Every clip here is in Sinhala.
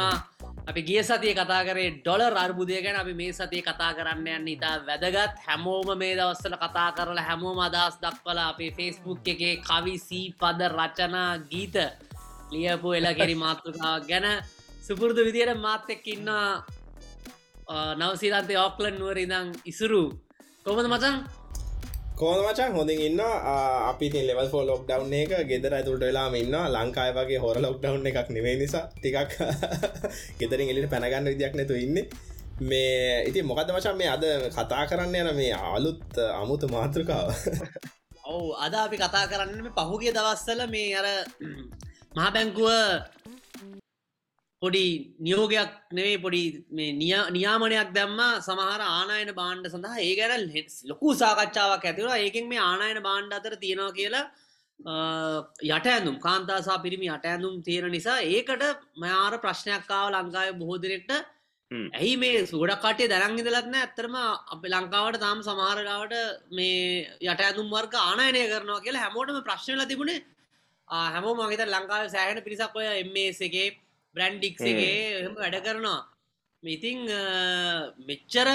ගෞරවෙන් පිළිගන්නවා අපි ගිය සතිය කතා කරේ ඩොලර් අර්බුදය ගැන. අපි මේ සතිය කතා කරන්න යන්න ඉතා වැදගත්. හැමෝම මේ දවස්සල කතා කරලා හැමෝම අදස් දක්වලා අපේ ෆෙස්බුක් එකේ කවි සී පද රචනා ගීත ලියපු එලා කෙරි මාතෘකාවක් ගැන සුපුරුදු විදියට මාත් එක්ක ඉන්නා නවසීලන්තේ ඔක්ලන් නුවර ඉදං ඉසුරු. කොමද මචන් කෝන මචන් හොඳින් ඉන්න. අපි ලෙවල් ෆෝ ලොක් ඩව් එක ගෙදර ඇතුළට වෙලාම ඉන්න ලංකාය වගේ හොර ලොක් ඩව් එකක් නෙවේ නිසා ටිකක් ගෙදරින් එලිට පැනගන්න විදියක් නැතු ඉන්න. මේ ඉති මොකද මචන් මේ අද කතා කරන්න යන මේ අලුත් අමුතු මාතෘකාව. ඔවු අද අපි කතා කරන්න පහුගේ දවස්සල මේ අර මහා බැංකුව පොඩි නියෝගයක් නෙවේ පොඩි නියාමනයක් දැම්ම සමහර ආනායන බාණ්ඩ සඳහා. ඒ ගැන ලොකු සාකච්ඡාවක් ඇතිවලා ඒකෙන් මේ ආනායන බාණ්ඩ අතර තියෙනවා කියලා යට ඇඳුම් කාන්තාසා පිරිමි යට ඇඳුම් තියෙන නිසා ඒකට මයාර ප්‍රශ්නයක්කාව ලංකාව බොහෝදරෙක්ට ඇයි මේ සුගඩක් කටේ දරංගි දලත්න ඇත්තරම අප ලංකාවට තාම සමහරලාවට මේ යට ඇතුම් වර්ග ආනයනය කරනවා කියලා හැමෝටම ප්‍රශ්නල තිබුණේ. හැමෝ මගේත ලංකාව සෑහන පිරිසක් ඔය එම්මේස එකේ බ්‍රන්්ඩික්ගේ එහම වැඩ කරනවා. ඉතිං මෙච්චර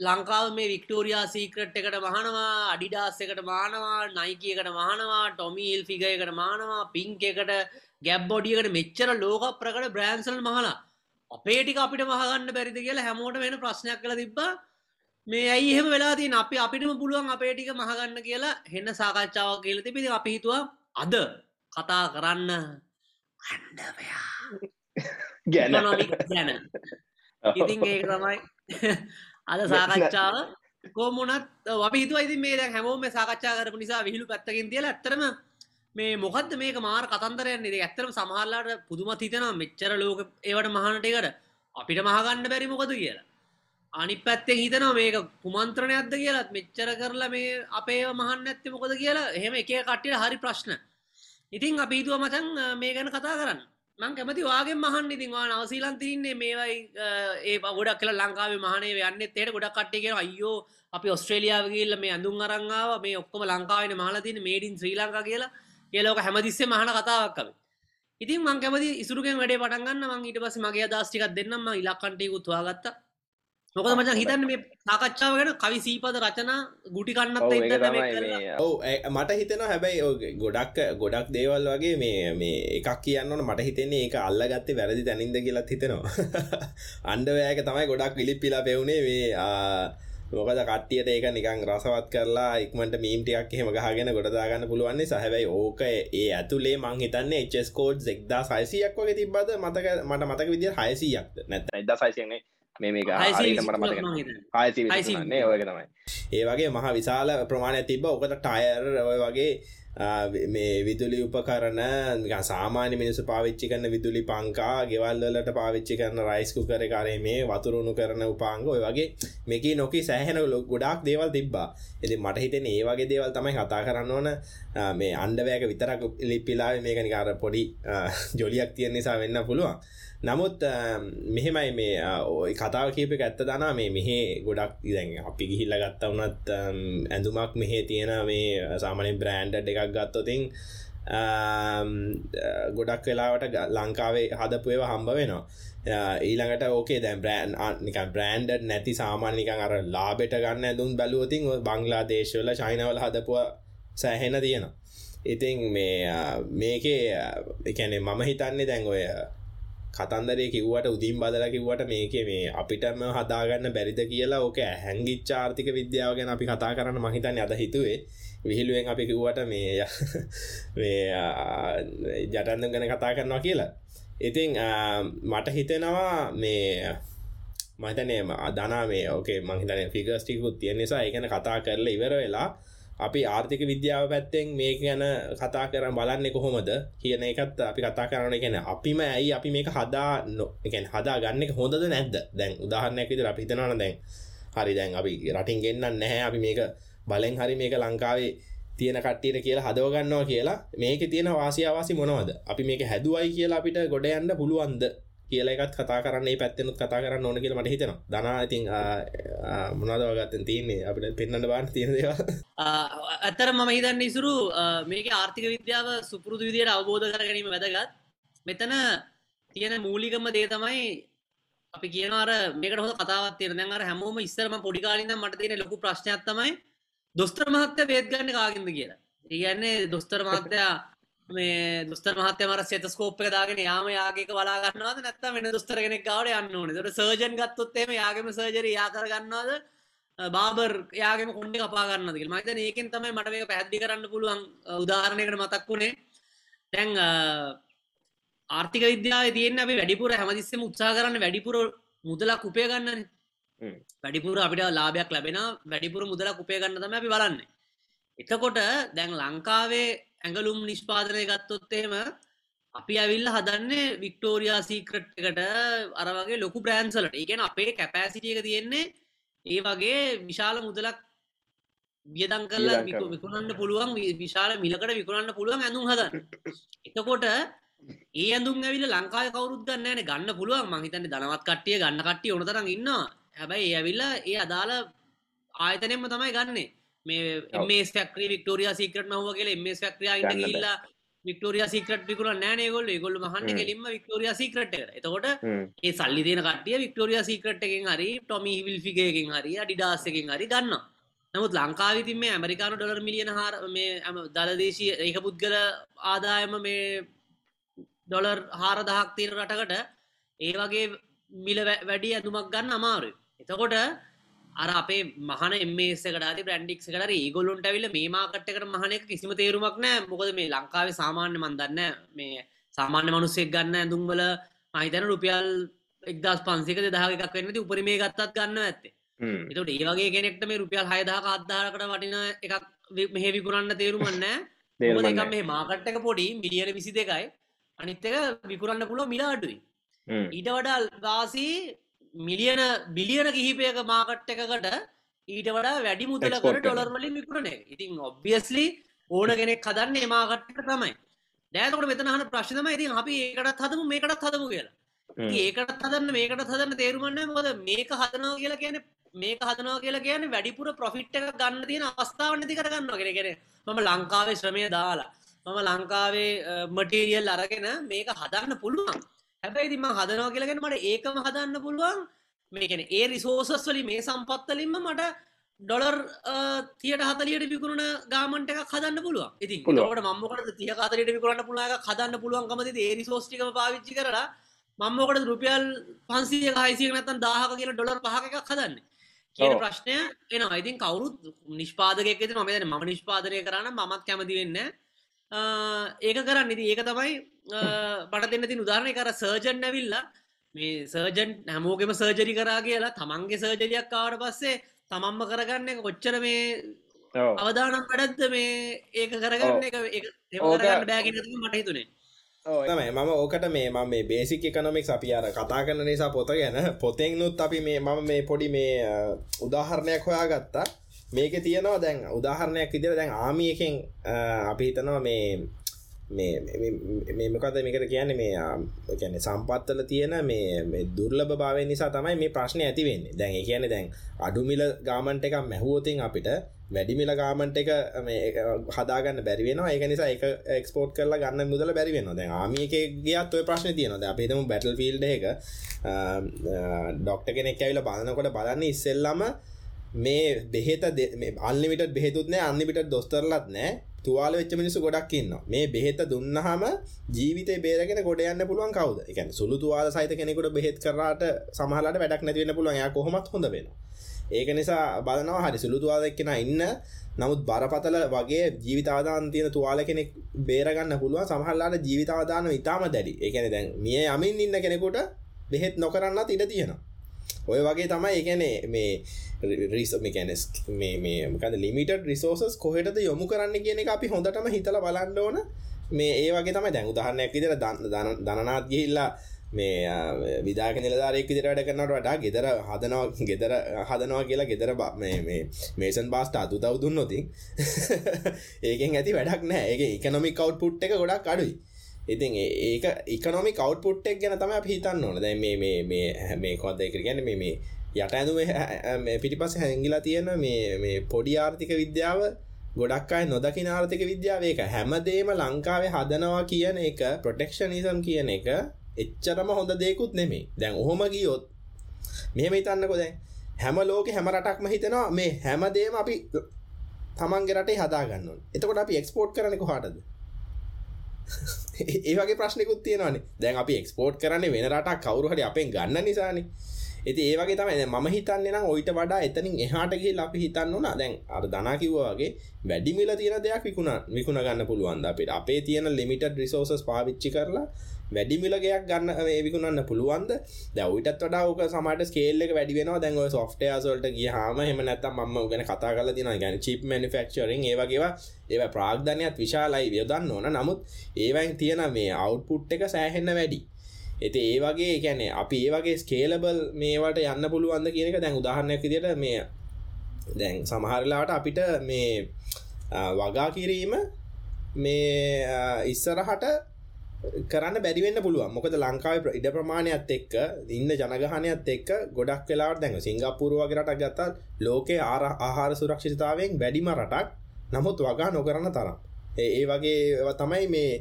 ලංකාව මේ වික්ටෝරයා සීක්‍රට් එකට මහනවා අඩිඩාස් එකට මානවා නයිකයකට මහනවා ටොමිල් ෆිගයකට මානවා පින්ක එකට ගැබ් බොඩියකට මෙච්චර ලෝක ප්‍රකට බ්‍රෑන්සල් මහලා. අපේටික අපිට මහගන්න බැරිද කියලා හැමෝට වෙන ප්‍රශ්නයක් කළ තිබ්බා. මේ ඇයි එහෙම වෙලා තිය අපි අපිටම පුළුවන් අපේටික මහගන්න කියලා හෙන්න සාකච්ඡාව කියල තිබිදි අපිහිතුවා අද කතා කරන්න අන්ඩවයා ගැන ගැන ඉතින් ඒ තමයි අද සාකච්ඡාව. කෝමුණත් අපි හිතුව ඉති මේ දැ හැමෝම සාකච්ඡා කරපු නිසා විහිලු පැත්තකින් තියල ඇත්තරම මේ මොකක්ද මේක මාර කතන්දරයන්නේ ඇත්තරම සමහල්ලාට පුදුමත් හිතනවා මෙච්චර ලෝක ඒවට මහනටකට අපිට මහගන්න බැරි මොකද කියලා. අනි පැත්තෙන් හිතනවා මේක කුමන්ත්‍රණයක්ද කියලත් මෙච්චර කරලා මේ අපේ මහන්න ඇත්ත මොකද කියලා. එහෙම එක කට්ටියට හරි ප්‍රශ්න. ඉතින් අපිහිතුව මචන් මේ ගැන කතා කරන්න මං කැමති වාගේ මහන් ඉතින්වා නවසීලන් තින්නේ මේවයි ඒ ගොඩක් කල ලංකාවේ මහනේ යන්න තේට ගොඩක් කට්ටේ කියෙන අයෝ අපි ඔස්ට්‍රේලියාවගේල්ල මේ ඇඳුම් අරංගාව මේ ඔක්කොම ලංකාවෙන මහලතින මේඩින් ශ්‍රී ලංකා කියලා කියලෝක හැමදිස්සේ මහන කතාවක්කම ඉතින් මං කැමති ඉසුරුගෙන් වැඩේ පටන්ගන්න මං ඊට පස මගේ දස්ටිකක් දෙන්නම ඉලක්කන්ටයකුත් වාගත්තා මොකද මචන් හිතන්න මේ සාකච්ඡාව ගැන කවි සීපද රචනා ගුටි කන්නත් ඔව මට හිතන හැබැයි ගොඩක් ගොඩක් දේවල් වගේ මේ මේ එකක් කියන්නන මට හිතෙන්නේ ඒක අල්ල ගත්තේ වැරදි තැනින්ද කියලත් හිතෙනවා. අන්ඩවෑක තමයි ගොඩක් විලිප්පිලා පෙවුණේ මේ මොකද කට්ටියට ඒක නිකං රසවත් කරලා ඉක්මට මීම්ටියක් එහෙම ගහගෙන ගොඩදාගන්න පුළුවන්නේ සහැබයි ඕක ඒ ඇතුලේ මං හිතන්නේ එච්ස්කෝඩ් එක්දා සයිසියක් වගේ තිබද මතක මට මතක විදිර හයසියක් නැත එද සයිසියන්නේ මේ මේක මට මතක ආයසින්නේ ඔයක තමයි. ඒ වගේ මහ විශාල ප්‍රමාණය තිබ ඕකට ටයර් ඔය වගේ මේ විදුලි උපකරන සාමාන්‍ය මිනිස පාවිච්චි කරන විදුලි පංකා ගෙවල්වලට පාවිච්චි කරන රයිස්කු කර කරේ මේ වතුරුණු කරන උපාංග ඔය වගේ මේක නොකි සෑහෙන ලො ගොඩක් දේවල් තිබ්බා. එති මට හිතෙන ඒ වගේ දේවල් තමයි කතා කරන්න ඕන. මේ අන්ඩවෑක විතරක් ලිප්පිලා මේක නිකාර පොඩි ජොලියක් තියෙන නිසා වෙන්න පුළුවන් නමුත් මෙහෙමයි මේ කතාව කීප ඇත්ත දනා මේ මෙහෙ ගොඩක් ඉදැන් අපි ගිහිල්ල ගත්ත වනත් ඇඳුමක් මෙහෙ තියෙන මේ සාමනින් බ්‍රෑන්ඩ් එකක් ගත්තොතින් ගොඩක් වෙලාවට ලංකාවේ හදපුයව හම්බ වෙනවා. ඊළඟට ඕකේ දැන් බ්‍රෑන් නික බ්‍රෑන්ඩ් නැති සාමාන්‍යකන් අර ලාබෙට ගන්න ඇඳුම් බැලුවතින් බංලා දේශවල චයිනවල හදපුව සෑහෙන තියෙනවා. ඉතින් මේ මේකේ එකැනේ මම හිතන්නේ දැන් ඔය කතන්දරය කිව්වට උදින් බදල කිව්වට මේක මේ අපිටම හදාගන්න බැරිද කියලා ඕක හැංගිච් ආර්ථික විද්‍යාව ගැන අපි කතා කරන්න මහිතන්න අද හිතුවේ. විහිලුවෙන් අපි කිව්වට මේ මේ ජටන්ද ගැන කතා කරනවා කියලා. ඉතිං මට හිතෙනවා මේ මහිතනයම අදනා මේ ඕකේ මහිතන ෆිගස්ටිකුත් තියෙන නිසා එකන කතා කරලා ඉවර වෙලා අපි ආර්ථික විද්‍යාව පැත්තෙන් මේක ගැන කතා කර බලන්න කොහොමද? කියන එකත් අපි කතා කරන ගැන අපිම ඇයි අපි මේක හදා නොකැන් හදා ගන්න හොඳද නැද්ද? දැන් උදාහරණයක් විදිර අපි හිතනවන දැන් හරි දැන් අපි රටින් ගෙන්න්න නැහැ. අපි මේක බලෙන් හරි මේක ලංකාවේ තියෙන කට්ටියට කියලා හදවගන්නවා කියලා මේක තියෙන වාසියාවාසි මොනවද? අපි මේක හැදුවයි කියලා අපිට ගොඩ යන්න පුළුවන්ද? කියල එකත් කතා කරන්නේ පැත්තෙනුත් කතා කරන්න ඕන කියල මට හිතෙන දනා ඉතින් මොනදවගත්තන් තියන්නේ අපිට පෙන්න්නට බාන් තියෙන දේව ඇත්තර මම හිතන්න ඉසුරු මේක ආර්ථික විද්‍යාව සුපුරුදු විදියට අවබෝධ කර ගැනීම වැදගත්. මෙතන තියෙන මූලිකම දේ තමයි අපි කියනර මේකට හො කතාවත් තියෙන දැන් අර හැමෝම ඉස්සරම පොඩිකාලින්න මට තියෙන ලොකු ප්‍රශ්නයක් තමයි දොස්තර මහත්‍ය වේදගන්න කාගෙන්ද කියලා. ඒගන්නේ දොස්තර මහත්තයා මේ දුස්තර මහත්‍ය මර සෙතස්කෝප්ක දාගෙන යාම යාගේක බලාගන්නවාද නැත්ත වෙන දුස්තර කෙනෙක් ගවට යන්න ඕන තොට සර්ජන් ගත්තොත්තේම යාගම සර්ජරි යා කරගන්නවාද බාබර් යාගම කොන්ඩි කපාගන්නද මත ඒකෙන් තමයි මට මේ පැද්දි කරන්න පුළුවන් උදාහරණයකට මතක් වුණේ. දැන් ආර්ථික විද්‍යාව තියන්න අපි වැඩිපුර හැමතිස්සම උත්සා කරන්න වැඩිපුර මුදලක් උපය ගන්නන. වැඩිපුර අපිට ලාභයක් ලැබෙන වැඩිපුර මුදලක් උපය ගන්න තම අපි බලන්න. එතකොට දැන් ලංකාවේ ඇඟලුම් නිෂ්පාදනය ගත්තොත්තේම අපි ඇවිල්ල හදන්නේ වික්ටෝරයා සීක්‍රට් එකට අර වගේ ලොකු බ්‍රෑන්සලට ඒගෙන අපේ කැපෑසිටියක තියෙන්නේ ඒ වගේ විශාල මුදලක් වියදං කරලා විකුණන්න පුළුවන් විශාල මිලකට විකුණන්න පුළුවන් ඇඳුම් හද එතකොට ඒ ඇඳුම් ඇවිල ලංකාය කවරුත් ගන්නන ගන්න පුළුවන්. මහිතන්න දනවත් කට්ටිය ගන්න කට්ටිය ඕනතරම් ඉන්න හැබැයි ඒ ඇවිල්ල ඒ අදාළ ආයතනෙම තමයි ගන්නේ මේ මේ ෆක්්‍රී වික්ටෝරිය සිකට නව කියල එමස් ෆක්්‍රිය ඉන්න ගල්ලා වික්ටෝරිය සිකට පිකුර නෑන ගොල්ල මහන්න කෙලින්ම වික්ටෝරිය සිකට එතකොට ඒ සල්ලි දෙන කටිය වික්ටෝරිය සිකට එකෙන් හරි ටොමි විල්ෆිගයකින් හරි අඩිඩාස්සකින් හරි ගන්න නමුත් ලංකාවිතින් මේ ඇමරිකානු ඩොලර් මිලියන හර මේ ඇම දලදේශී ඒක පුද්ගල ආදායම මේ ඩොලර් හාර දහක් තීර රටකට ඒ වගේ මිල වැඩි ඇතුමක් ගන්න අමාරු එතකොට අර අපේ මහන එමේසකට බ්‍රන්ඩික් කට ඒගොලොන්ට ඇවිල මේ මාකට්කට මහනක කිසිම තේරුමක් නෑ මොකද මේ ලංකාවේ සාමාන්‍ය මන්දන්න මේ සාමාන්‍ය මනුස්සෙක් ගන්න ඇඳුම්වල මහිතන රුපියල් එක්දස් පන්සික දහ එකක් වෙන්නති උපර මේ ගත්තත් ගන්න ඇත්තේ. එතට ඒ වගේ කෙනෙක්ට මේ රුපියල් හයදා අත්දාරකට වටින එකක් මෙහෙ විකුරන්න තේරුමන්න මේ මාකට්ටක පොඩි මිලියන විසි දෙකයි. අනිත්තක විකුරන්න පුළො මිලාඩුයි ඊට වඩා ගාසී මිලියන බිලියන කිහිපයක මාකට් එකකට ඊට වඩා වැඩි මුදලකට ඩොලර් වලින් විකුණන ඉතින් ඔබ්වියස්ලි ඕන කෙනෙක් හදන්නේ මාකට්ට තමයි. දෑතකට මෙතනහන ප්‍රශ්නම ඉතින් අපි ඒකටත් හදමු මේකටත් හදමු කියලා. ඒකට හදන්න මේකට හදන්න තේරුමන්න මොද මේක හදනවා කියලා කියන මේක හදනවා කියලා කියන වැඩිපුර ප්‍රොෆිට් එක ගන්න තියෙන අවස්ථාව නැති කරගන්න කෙන කෙන මම ලංකාවේ ශ්‍රමය දාලා මම ලංකාවේ මටීරියල් අරගෙන මේක හදන්න පුළුවන් හැබැයි දිම හදනවා කියලගෙන මට ඒකම හදන්න පුළුවන්. මේකන ඒ රිසෝසස් වලි මේ සම්පත්තලින්ම මට ඩොලර් තියට හතලියට විකුණ ගාමට එක හදන්න පුළුව ඉති ට මම්මකට තිය කාතරයට විකරන්න පුළාක හදන්න පුළුවන්කමති ඒ රිසෝස්ටික පාවිච්චි කරලා මම්මකට රුපියල් පන්සිය හයිසිය නැතන් දාහක කියල ඩොලර් පහක හදන්න? කියන ප්‍රශ්නය එන ඉතින් කවරුත් නිෂ්පාදකෙ ම ම නිෂ්පාදනය කරන්න මමත් කැමති වෙන්න ඒක කරන්න. ඉති ඒක තමයි බට දෙන්න ති උදාරණය කර සර්ජන් ඇවිල්ලා මේ සර්ජන් හැමෝගෙම සර්ජරි කරා කියලා තමන්ගේ සර්ජරියක් කාවට පස්සේ තමම්ම කරගන්න එක කොච්චර මේ අවදානම් වැඩත්ද මේ ඒක කරගන්න එක? ඒගන්න බෑගෙන මට හිතුනේ. තමයි. මම ඕකට මේ මම මේ බේසික් එකනොමික් අපි අර කතා කරන නිසා පොත ගැන පොතෙන් නුත් අපි මේ මම මේ පොඩි මේ උදාහරණයක් හොයා ගත්තා මේක තියෙනවා දැන් උදාහරණයක් විදිර දැන් ආමියකෙන් අපි හිතනවා මේ මේ මේමකද මේකට කියන්න? මේ ගැන සම්පත්තල තියෙන මේ දුර්ලභ භාවය නිසා තමයි මේ ප්‍රශ්නය ඇතිවෙන්නේ දැන් කියන දැන් අඩුමිල ගාමන්ට එක මැහුවෝතින් අපිට වැඩිමිල ගාමන්ට එක හදාගන්න බැරිවෙන ඒක නිසා එක එක්ස්පෝට් කරලා ගන්න මුදල බැරිවෙන දැන් ආමියක ගියත් ඔය ප්‍රශ්න තියෙනද අපිතම බැටල් ෆිල්ඩ එක ඩොක්ට කෙනෙක් ඇවිල බලන්නකොට බලන්න ඉස්සෙල්ලම මේ බෙහෙත අල්ලිමිට බෙහෙතුත්නෑ අන්නිමිට දොස්තරලත් නෑ. තුවාල වෙච්ච මිනිසු ගොඩක් ඉන්න මේ බෙහෙත දුන්නහම ජීවිත බේරගෙන ගොඩ යන්න පුළුවන් කවද? එක සුළු තුවාල සහිත කෙනෙකුට බෙහෙත් කරාට සමහලට වැඩක් නැතිවෙන පුළුවන්. යා කොහොමත් හොඳ වෙන ඒක නිසා බලනවා හරි සුළු තුවාදක්කෙන ඉන්න. නමුත් බරපතල වගේ ජීවිතාදාන තියෙන තුවාල කෙනෙක් බේරගන්න පුළුවන්. සමහල්ලාට ජීවිතාදාන ඉතාම දැඩි. එකන දැන් මිය යමින් ඉන්න කෙනෙකුට බෙහෙත් නොකරන්නත් ඉඩ තියෙනවා. ඔය වගේ තමයි එකනේ මේ රිස මිකැනස් මේ මකද ලිමිට රිසෝසස් කොහෙටද යොමු කරන්න කියන එක අපි හොඳටම හිතල බලන්න ඕන. මේ ඒ වගේ තම දැන් උදහරණයක් විදිර දනනාත් ගිහිල්ලා මේ විදාක නිලධාරයෙක් විදිර වැඩ කරනට වඩා ගෙදර හදනවා ගෙදර හදනවා කියලා ගෙදර මේ මේසන් බාස්ට අතු තව දුන්නොතින් ඒකෙන් ඇති වැඩක් නෑ ඒ එකනොමි කවට් පුට් එක ගොඩක් අඩුයි. ඉතින් ඒක ඉකනොමි කවට්පුට්ටක් ගැන තම හිතන්න ඕන. දැ මේ මේ මේ මේ කොන්දකර ගැන මේ මේ යට ඇඳුම පිටිපස හැංගිලා තියෙන මේ පොඩි ආර්ථික විද්‍යාව ගොඩක් අයි නොදකි ආර්ථික විද්‍යාවේක හැමදේම ලංකාවේ හදනවා කියන එක ප්‍රොටෙක්ෂනිසම් කියන එක එච්චරම හොඳ දෙකුත් නෙමේ දැන් ඔහොම ගියොත් මෙහෙම හිතන්නකො දැන්. හැම ලෝක හැම රටක්ම හිතනවා මේ හැමදේම අපි තමන්ගේ රටේ හදාගන්න එතකොට අපි එක්ස්පෝර්ට් කරනෙ කොහටද? ඒවගේ ප්‍රශ්නකුත් තියෙනවානේ. දැන් අපි එක්ස්පෝර්ට් කරන්නේ වෙන රටක් කවරුහට අපෙන් ගන්න නිසානේ. ඇති ඒවගේ තමයි මම හිතන්නේ නම් ඔයිට වඩා එතනින් එහාට ගිහිල්ලා අපි හිතන්න ඕන දැන් අර දනා කිව්වා වගේ වැඩි මිල තියෙන දෙයක් විකුණ විකුණ ගන්න පුළුවන් අපිට අපේ තියෙන ලිමිටඩ් රිසෝසස් පාවිච්චි කරලා වැඩි මිලගයක් ගන්න ඒ විකුණන්න පුළුවන්ද දැන් ඔයිටත් වඩා ඕක සමහරට ස්කේල් එක වැඩි වෙනවා දැන් ඔය සොෆ්ට්වෙයාර්ස් වලට ගියාම එහෙම නැත්නම් මම ගැන කතා කරලා තියෙනවා يعني චිප් මැනුෆැක්චරින් ඒ වගේවා ඒවා ප්‍රාග්ධනයත් විශාලයි යොදන්න ඕන නමුත් ඒවෙන් තියෙන මේ අවුට්පුට් එක සෑහෙන්න වැඩි ඇති ඒ වගේ ගැන අපි ඒ වගේ ස්කේලබල් මේවට යන්න පුළුවන්ද කියනක දැන් උදාහරණයක් විදිට මේ දැන් සමහරලාට අපිට මේ වගා කිරීම මේ ඉස්සරහට කරන්න බැරිවෙන්න පුළුව මොකද ලංකාව ඉඩ ප්‍රමාණයක්ත් එක්ක ඉන්න ජනගහනයත් එක්ක ගොඩක් වෙලාට දැන් සිංගපුරුවගේරට ගත්තා ලෝකේ ආර ආහාර සුරක්ෂිතාවෙන් වැඩිම රටක්. නමුත් වගා නොකරන්න තරම්. ඒ වගේ තමයි මේ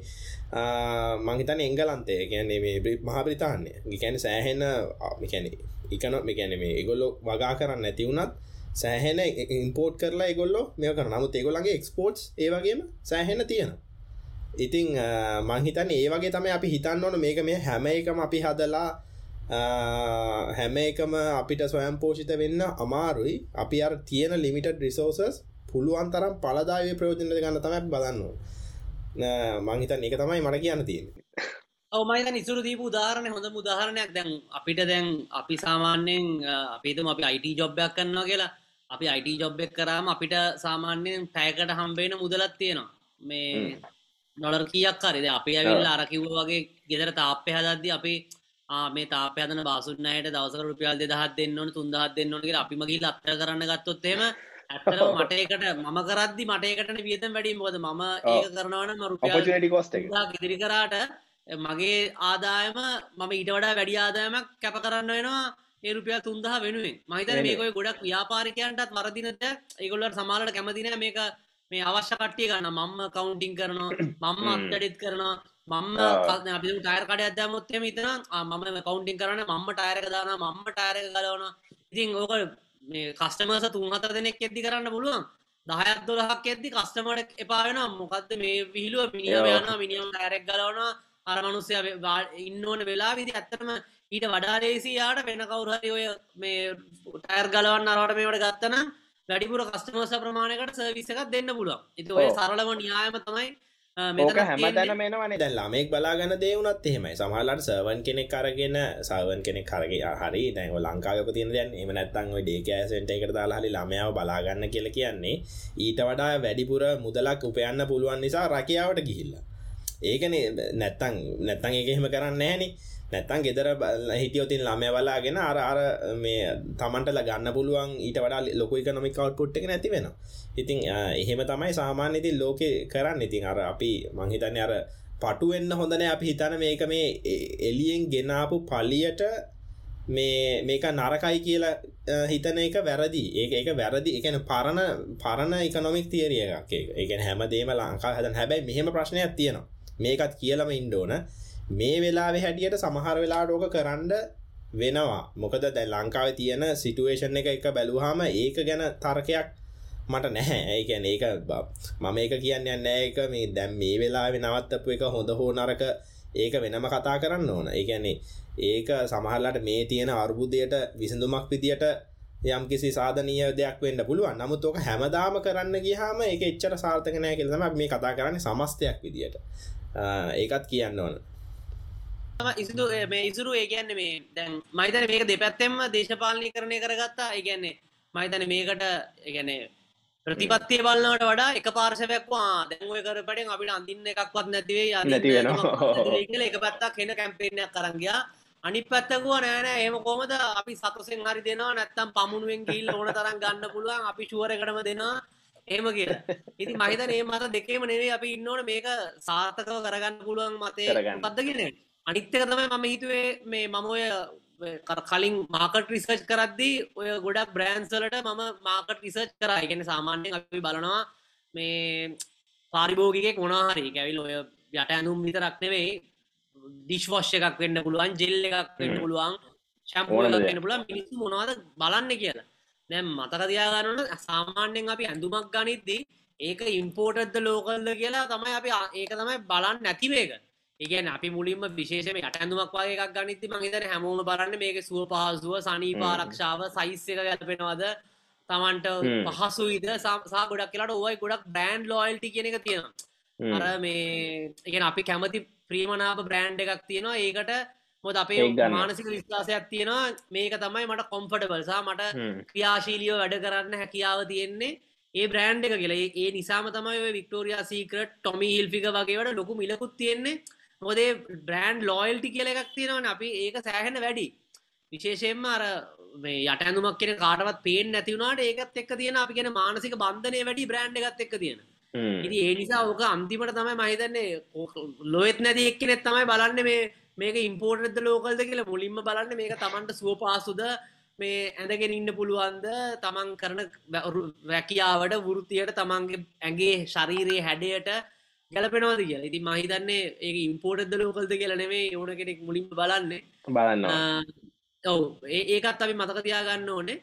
මංහිතන එංගලන්තය. ගැන්නේ මේ මහාප්‍රතාන්නේ ගිකැන සෑහෙන මිකැන එකන මිකැන මේ ඒගොල්ලො වගා කරන්න නැතිවුණත් සෑහෙන ඉම්පෝට් කරලා ගොල්ලො මේ කර නමුත් ඒගොලගේ එක්ස්පෝට්ස් ඒවගේම සෑහෙන තියෙන ඉතිං මංහිතන් ඒ වගේ තමයි අපි හිතන්න ඕන. මේක මේ හැම එකම අපි හදලා හැම එකම අපිට ස්වයම් පෝෂිත වෙන්න අමාරුයි. අපි අර තියෙන ලිමිටඩ් රිසෝසස් පුළුවන් තරම් පලදාවේ ප්‍රයෝජනය ගන්න තමයි බලන්නවා මංහිතන් එක තමයි මට කියන්න තියෙන ඔමයිත නිසුරු දීපු උදාහරණය හොඳ උදාහරණයක්. දැන් අපිට දැන් අපි සාමාන්‍යයෙන් අපිතම අපි අයිට ජොබ්බයක් කරන්නවා කියලා. අපි අයිට ජොබ්බෙක් කරාම අපිට සාමාන්‍යයෙන් පැයකට හම්බේන මුදලත් තියෙනවා. මේ නොලර් කියක් කරද අපි ඇවිල් අරකිව්ව වගේ ගෙදර තාප්පය හදද්දි අපි මේ තාපයදන බාසුන්නයට දවසක රුපියල් දෙදහත් දෙන්න ඕන තුන්දහත් දෙන්න ඕනගේ අපිමගේ ලත්තර කරන්න ගත්තොත්තේම ඇත්තර මටකට මම කරදදි මටකට වියතම් වැඩි මොද මම ඒක කරනවන රුපියල් කොස්ට ඉදිරි කරාට මගේ ආදායම මම ඊට වඩා වැඩි ආදායමක් කැප කරන්න වෙනවා. ඒ රුපියල් තුන්දහ වෙනුවෙන්. මහිතන මේකොයි ගොඩක් ව්‍යාපාරිකයන්ටත් වරදිනට ඒගොල්ලට සමාලට කැමතින මේක මේ අවශ්‍ය කට්ටිය ගන්න. මම්ම කවුන්ටිං කරනවා මම්ම අත්ටඩිත් කරනවා මම්ම අපි ටයර කඩ අදමොත්තම ඉතන මම කවුන්ටිං කරන මම්ම ටයරක දාන මම්ම ටයරක ගලවන ඉතින් ඕක මේ කස්ටමර්ස තුන් හතර දෙනෙක් එද්දි කරන්න පුළුවන්. දහයක් දොලහක් එද්දි කස්ටමට එපාවෙන මොකක්ද මේ විහිලුව මිනිියම යන මිනිියම් ටයරෙක් ගලවන අර මනුස්සය ඉන්න ඕන වෙලා විදි ඇත්තටම ඊට වඩා ලේසියාට වෙන කවුරහරි ඔය මේ ටයර් ගලවන්න අරවට මේවට ගත්තන වැඩිපුර කස්ටමර්ස ප්‍රමාණයකට සර්විස එකක් දෙන්න පුළුවන්. ඉති ඔය සරලම න්‍යායම තමයි ඕක හැමතැන මේනවනේ දැන් ළමෙක් බලාගන්න දේවුනත් එහෙමයි. සමහලට සර්වන් කෙනෙක් කරගෙන සවන් කෙනෙක් කරගේ හරි. දැන් ලංකාවක තියන දැන් එම නැත්තන් ඩේකෑසෙන්ට එකට දාලාහලි ළමයාව බලාගන්න කියල කියන්නේ ඊට වඩා වැඩිපුර මුදලක් උපයන්න පුළුවන් නිසා රැකියාවට ගිහිල්ලා. ඒකන නැත්තං නැත්තං එක එහෙම කරන්න ෑනේ නැත්තන් ගෙදර හිටියෝතින් ළමය වලාගෙන අර අර මේ තමන්ටල ගන්න පුළුවන් ඊට වඩා ලොකු එකනොමි කවට්පුට් එක නැති වෙන ඉතින් එහෙම තමයි සාමාන්‍ය ඉතින් ලෝකෙ කරන්න. ඉතින් අර අපි මංහිතන්නේ අර පටුවෙන්න හොඳන අපි හිතන මේක මේ එලියෙන් ගෙනාපු පලියට මේ මේක නරකයි කියලා හිතන එක වැරදි. ඒක එක වැරදි. එකන පරණ පරණ එකනොමික් තිේරිය එකක්. එක හැම දේම ලංකා හදන් හැබැයි මෙහෙම ප්‍රශ්නයක් තියෙනවා. මේකත් කියලම ඉන්ඩෝන මේ වෙලාවෙ හැටියට සමහර වෙලාඩෝක කරන්න වෙනවා. මොකද දැ ලංකාව තියෙන සිටුවේෂන් එක එක බැලූහම ඒක ගැන තර්කයක් මට නැහැ. ඒකැන ඒක මම ඒක කියන්න යන්න ඒක මේ දැම් මේ වෙලා නවත්තපු එක හොඳ හෝ නරක ඒක වෙනම කතා කරන්න ඕන. ඒකැනේ ඒක සමහරලාට මේ තියෙන අර්බුදයට විසඳුමක් විදියට යම් කිසි සාධනීය දෙයක් වෙන්න පුළුවන්. නමුත් ඕක හැමදාම කරන්න ගියාම ඒක එච්චර සාර්ථක නෑ කියලා තමයි මේ කතා කරන්නේ සමස්තයක් විදියට. ඒකත් කියන්න ඕන. ඉසිදු මේ ඉසුරු ඒගැන්න මේ දැන් මයිතන මේක දෙපැත්තෙම දේශපාලනය කරණය කරගත්තා ඒගැන්නේ මයිතන මේකට ඒගැන ප්‍රතිපත්තිය බලන්නට වඩා එක පාර්ශවයක්වා දැන්ුව කරපටෙන් අපිට අඳන්න එකක්වත් නැතිවේ නැති වෙන එක පැත්තක් හෙන කැම්පේනයක් කරංගයා අනි පැත්තකුව නෑනෑ ඒම කොමද අපි සතුසෙන් හරි දෙනවා නැත්තම් පමුණුවෙන් ගිල් ඕන තරම් ගන්න පුළුවන්. අපි ශුවරකටම දෙනවා. ඒම කියලා. ඉති මහිතන ඒ මත දෙකේම නෙවේ අපි ඉන්නවන මේක සාර්ථකව කරගන්න පුළුවන් මතය පත්දගෙන අනිත්තක තමයි මම හිතුවේ මේ මම ඔය කලින් මාකට රිසර්ච් කරද්දී ඔය ගොඩක් බ්‍රෑන්සලට මම මාකට රිසර්ච් කර. ඉගෙන සාමාන්‍යයෙන් අපි බලනවා මේ පාරිභෝගිකෙක් මොනාහරි කැවිල් ඔය යට ඇනුම් විතරක් නෙවෙයි ඩිශ්වශ්‍ය එකක් වෙන්න පුළුවන් ජෙල් එකක් වෙන්න පුළුවන් ශම්පුලක් වෙන්න පුළුවන්. මිනිස්සු මොනවද බලන්න කියලා. දැම් මතක තියාගන්නන සාමාන්‍යයෙන් අපි ඇඳුමක් ගනිද්දී ඒක ඉම්පෝටද ලෝකල්ද කියලා තමයි අපි ඒක තමයි බලන්න නැතිවේක ඒගැන අපි මුලින්ම විශේෂම අටඇඳුමක් වගේ එකක් ගනිති මහිතන හැමෝම බලන්න මේක සුව පහසුව සනීපාරක්ෂාව සයිස්ස එක ගැලපෙනවද? තමන්ට පහසුයිද? සහ ගොඩක් කියලාට ඔවයි ගොඩක් බෑන්් ලෝයිල්ටි කියන එක තියෙනවා. අර මේ එක අපි කැමති ප්‍රීමනාප බ්‍රෑන්් එකක් තියෙනවා. ඒකට මොද අපේ මානසික විශ්වාසයක් තියෙනවා. මේක තමයි මට කොම්ෆටබල්සා මට ක්‍රියාශීලියෝ වැඩ කරන්න හැකියාව තියෙන්නේ ඒ බ්‍රෑන්් එක කියලා. ඒ නිසාම තමයි වික්ටෝරයා සීකරට ටොමි හිල්ෆික වගේවට ලොකු මිලකුත් තියෙන්නේ මොදේ බ්‍රෑන්් ලෝයල්ටි කියල එකක් තියෙනවන. අපි ඒක සෑහෙන වැඩි. විශේෂයෙන්ම අර යට ඇඳුමක් කියෙන කාටවත් පේෙන් නැතිවුණට ඒකත් එක් තියෙන අපි කියෙන මානසික බන්ධනය වැඩි බ්‍රෑන්් එකත් එක් තියෙන. ඉති ඒ නිසා ඕක අන්තිමට තමයි මහිතන්නේ ලොයත් නැති එක්කනෙත් තමයි බලන්න මේ මේක ඉම්පෝර්ටද ලෝකල්ද කියලා. මුලින්ම බලන්න මේක තමන්ට සුව පාසුද මේ ඇඳගෙන ඉන්න පුළුවන්ද? තමන් කරන වැැකියාවට වෘතියට තමන්ගේ ඇගේ ශරීරයේ හැඩයට ගැලපෙනවාද කියලා. ඉති මහිතන්නේ ඒ ඉම්පෝර්ටද ලෝකල්ද කියලා නෙවේ ඕන කෙනෙක් මුලින්ම බලන්න. බලන්න ඔව. ඒකත් අපි මතක තියාගන්න ඕනේ.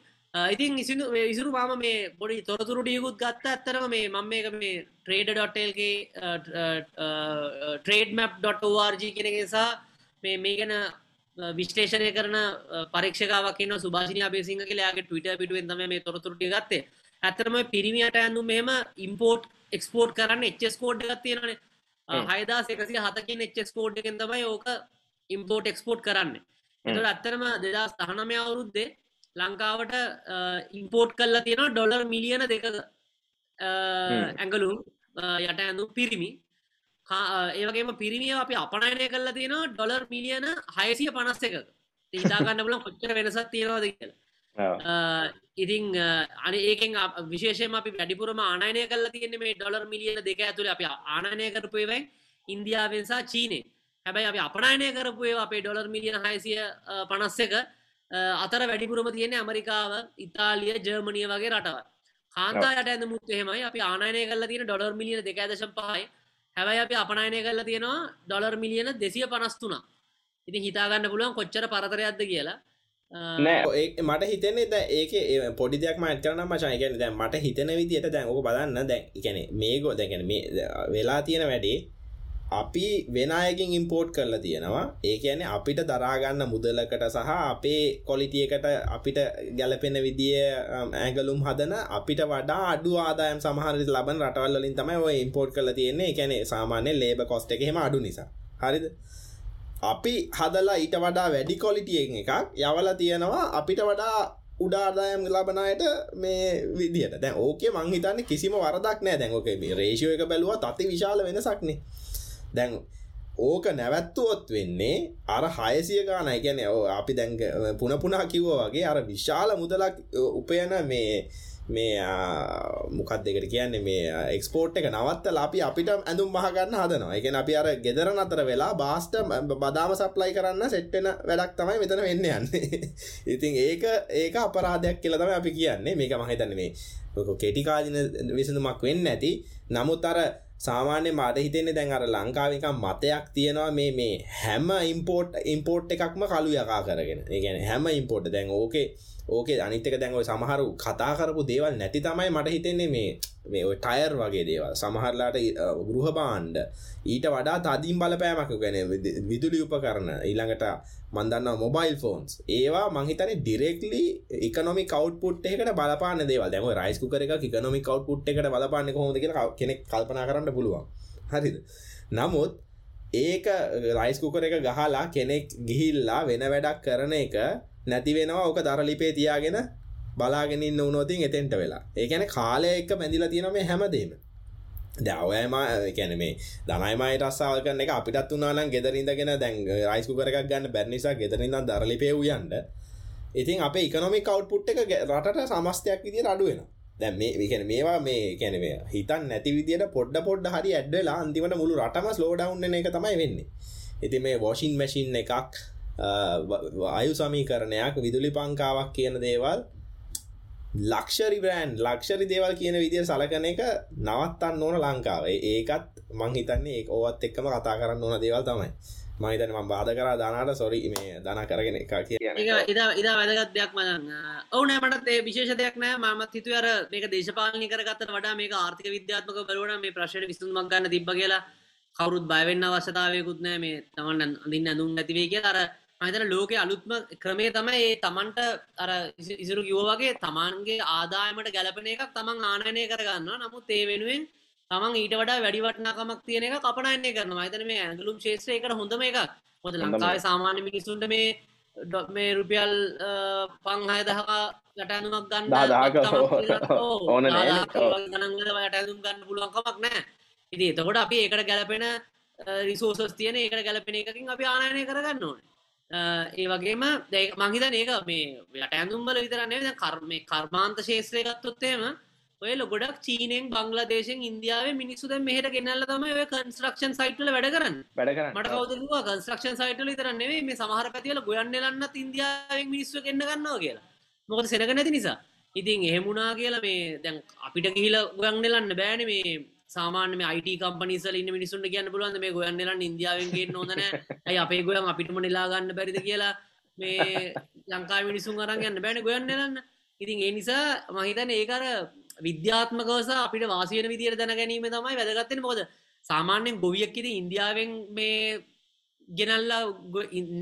ඉතින් ඉසිදු විසුරු මාම මේ පොඩි තොරතුරු ඩියකුත් ගත්ත ඇත්තරම මේ මම මේක මේ ට්‍රේඩ.ල්ගේ ට්‍රේඩමප්.ෝRG කෙනගෙසා මේ මේ ගැන විශ්ලේෂණය කරන පරක්ෂකාවක්න සුභාෂනය අපේසිංහ කියලාගේ ටවිට පිටුවෙන් තම මේ තොරතුරටි ගත්තේ. ඇතරම පිරිමියට ඇඳු මෙම ඉම්පෝර්ට් එක්ස්පෝර්ට් කරන්න එච්චස් කෝඩ් එකක් තියෙනනේ හයදා එකසි හතකින් එච්චස් කෝඩ් එකෙන් තමයි ඕක ඉම්පෝර්ට් එක්ස්පෝර්ට් කරන්න. එතට ඇත්තරම දෙදස් තහනමය අවුරුද්දේ ලංකාවට ඉම්පෝර්ට් කල්ලා තියෙන ඩොලර් මිලියන දෙක ඇඟලුම් යට ඇඳු පිරිමි. ඒවගේම පිරිමිය අපි අපනයනය කල්ලා තියෙන ඩොලර් මිලියන හයසිය පනස්ස එක ඉතාගන්න බල කොච්චර වෙනසත් තියෙනවාද කියලා ඉතිං අන ඒකෙන් විශේෂම අපි වැඩිපුරම ආනයනය කල්ලා තියෙන මේ ඩොලර් මිලියන දෙක ඇතුළ අපි ආනයනය කරපුයවයි ඉන්දියාවෙන්සා චීනේ හැබැයි අපි අපනයනය කරපුේ අපේ ඩොලර් මිලියන හයසිය පනස්ස එක අතර වැඩිපුරම තියෙන ඇමරිකාව ඉතාලිය ජර්මණිය වගේ රටව කාන්තායට ඇඳ මුත් එහෙමයි. අපි ආනයනය කල්ලා තියෙන ඩොලර් මිලියන දෙකදශම් පහයි. හැබැයි අපි අපනයනය කරලා තියෙනවා ඩොලර් මිලියන දෙසිය පනස්තුනා ඉතින් හිතාගන්න පුළුවන් කොච්චර පරතරයක්ද කියලා නෑ. මට හිතන්නේ ද ඒක පොඩි දෙයක් මට කරන මචා ගැන දැ මට හිතන විදියට දැන් ඕක බලන්න දැන් එකන මේගෝ දැගෙන වෙලා තියෙන වැඩේ අපි වෙනයකින් ඉම්පෝර්ට් කරලා තියෙනවා. ඒ කියන්නේ අපිට දරාගන්න මුදලකට සහ අපේ කොලිටියකට අපිට ගැලපෙන විදිිය ඇගලුම් හදන අපිට වඩා අඩු ආදායම් සමහරි ලබන් රටවල්ලින් තමයි ඔය ඉම්පෝර්ට් කල තියෙන්නේ. එකැනෙ සාමාන්‍ය ලේබ කොස්ට එකහෙම අඩු නිසා. හරිද? අපි හදලා ඊට වඩා වැඩි කොලිටියෙන් එකක් යවල තියෙනවා අපිට වඩා උඩාදායම් ලබනයට මේ විදිට දැන් ඕකේ මංහිතන්න කිසිම වරදක් නෑ. දැන්ෝක මේ රේෂය එක බැලුව අති විශාල වෙනසක්නේ දැන් ඕක නැවැත්තුවොත් වෙන්නේ අර හයසිය ගාන ගැන අපි දැන් පුනපුනා කිව්ව වගේ අර විශාල මුදලක් උපයන මේ මේ මොකක් දෙකට කියන්නේ? මේ එක්ස්පෝට් එක නවත්ත අපි අපිට ඇඳුම් මහගන්න හදනවා. එක අපි අර ගෙදර අතර වෙලා බාස්ට බදාම සප්ලයි කරන්න සෙට්ටෙන වැඩක් තමයි මෙතන වෙන්න යන්නේ. ඉතින් ඒක ඒක අපරාධයක් කියලා තම අපි කියන්නේ. මේක මහිතන්න මේ කෙටිකාදින විසඳුමක් වෙන්න ඇති නමුත් අර සාමාන්‍ය මට හිතෙන්නේ දැන් අර ලංකාවික මතයක් තියෙනවා මේ මේ හැම ඉම්පෝට් ඉම්පෝට් එකක්ම කළු යකා කරගෙන. ඒගැන හැම ඉම්පෝට් දැන් ඕකේ ඕකේ අනිතක දැන්ව සමහරු කතා කරපු දේවල් නැති තමයි මට හිතෙන්නේ මේ මේ ඔය ටයර් වගේ දේවල්. සමහරලාට ගෘහ බාන්්ඩ ඊට වඩා තදින් බලපෑමක ගැන විදුලි උපකරන ඊළඟට මන්දන්න මොබයිල් ෆෝන්ස් ඒවා මහිතන ඩිරෙක්ලි එකනොමි කවට්පුට් එකට බලපාන දේවල්. දැම රයිස්කු කර එක එකනොමි කවට්පුට් එකට බලපාන්න හොද කෙනෙක් කල්පනා කරන්න පුළුවන්. හරිද? නමුත් ඒක රයිස්කුකර එක ගහලා කෙනෙක් ගිහිල්ලා වෙන වැඩක් කරන එක නැති වෙනවා ඕක දරලිපේ තියාගෙන බලාගෙනින් උනොතින් එතෙන්ට වෙලා. ඒකැන කාලය එක්ක මැදිලා තියෙන මේ හැමදීම. දවයම කැන මේ දනයිමයි රස්සාාව කරන එක අපිටත් වනානම් ගෙදරින්දගෙන දැන් රයිස්කු කරක් ගන්න බැනිසා ගෙදරින්ද දරලිපේ වයන්ට ඉතින් අප එකනොමි කවට්පුට් එක රට සමස්තයක් විදිට අඩුවෙන දැ මේ විකැන මේවා මේ කැනවේ හිතන් නැති විදිට පොඩ්ඩ පොඩ්ඩ හරි ඇඩ්ඩලා අන්තිමට මුළු රටම ස්ලෝඩවන්න එක තමයි වෙන්නේ. ඉති මේ වෝෂින් මැසින් එකක් අයු සමීකරණයක් විදුලි පංකාවක් කියන දේවල් ලක්ෂරි බ්‍රෑන්් ලක්ෂරි දේවල් කියන විදිර සලකන එක නවත්තන්න ඕන ලංකාව. ඒකත් මංහිතන්නේ ඒ ඕවත් එක්කම කතා කරන්න ඕන දේවල් තමයි. මහිතන ම බාධ කර දානට සොරි මේ දන කරගෙන එක කිය ඉදා වැදගත් දෙයක් මදන්න ඕනෑ මටත් ඒ විශේෂ දෙයක් නෑ. මත් හිතු අර මේක දේශපාලනි කරගත්තට වඩා මේ ආර්ථික විද්‍යාත්මක බලවන මේ ප්‍රශ්න විසුන්මක් ගන්න තිබ කියලා කවරුත් බයවෙන්න අවශ්‍යතාවයකුත් නෑ. මේ තමන් අඳින්න ඇඳුම් නැතිවේ කිය අර මහිතන ලෝක අලුත්ම ක්‍රමේ තමයි ඒ තමන්ට අර ඉසුරු කිව්ව වගේ තමන්ගේ ආදායමට ගැලපෙන එකක් තමන් ආනයනය කරගන්න නමුත් ඒ වෙනුවෙන් තමන් ඊට වඩා වැඩිවටනාකමක් තියෙන එක කපනයන්නේ කරන මහිතන මේ ඇගලුම් ශේත්‍රයකට හොඳම එක මොද ලංකාවේ සාමාන්‍ය මිනිසුන්ට මේ මේ රුපියල් පංහය දහකා යටඇනුමක් ගන්න ඕන ගනන්ගල යටඇඳුම් ගන්න පුළුවන්කමක් නෑ. ඉති එතකොට අපි ඒකට ගැලපෙන රිසෝසස් තියන ඒකට ගැලපෙන එකකින් අපි ආනයනය කරගන්න ඕනේ ඒ වගේම දැ මහිතන ඒක මේ යට ඇඳුම්බල විතරන්නේ ද කර්ම කර්මාන්ත ශේත්‍රය ගත්තොත්තේම ඔය ලොගොඩක් චීනෙන් බංගලදේශෙන් ඉන්දියාව මිනිසුද මෙහට ගෙනල්ල තම ඔය කන්ස්ට්‍රක්ෂන් සයිටල වැඩ කරන්න. වැඩ කරන්න. මට කවදවා කන්ස්ට්‍රක්ෂන් සයිටල විතරන්නේ මේ සමහර පැතිවල ගොයන්න ලන්න ඉන්දියාවෙන් මිනිස්සු ගන්න ගන්නවා කියලා. මොකද සෙනක නැති නිසා. ඉතින් එහෙමුණා කියලා මේ දැන් අපිට ගිහිල ගොයන්නෙලන්න බෑන මේ සාමාන්‍ය අයිට කම්පනිසල ඉන්න මිනිසුන්ට කියන්න පුළුවන් මේ ගොයන්නලා ඉන්දියාවෙන්ගේ නොදන ඇයි අපේ ගොයන් අපිටම නිලාගන්න බැරිද කියලා මේ ලංකා මිනිසුන් අරන් යන්න බෑන ගොයන්නලන්න ඉතින් ඒ නිසා මහිතන ඒකර විද්‍යාත්මකවස අපිට වාසියන විදිර දැන ගැනීම තමයි වැදගත්තෙන මොකද සාමාන්‍යෙන් ගොවියක්කිද ඉන්දියාවෙන් මේ ගෙනල්ලා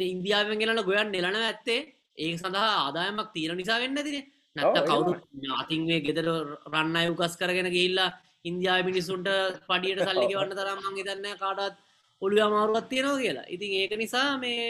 ඉන්දියාවෙන් ගෙනල ගොයන් නෙලන ඇත්තේ. ඒ සඳහා ආදායමක් තීර නිසා වෙන්න තින නැත්ත කවුරු අතින්ගේ ගෙදර රන්න අයුකස් කරගෙන ගිල්ලා ඉන්දයා මිනිසුන්ට පඩියට සල්ලික වන්න තරම් මං දන්න කාටත් ඔොළු අමාරුවත් තියෙනවා කියලා. ඉතින් ඒක නිසා මේ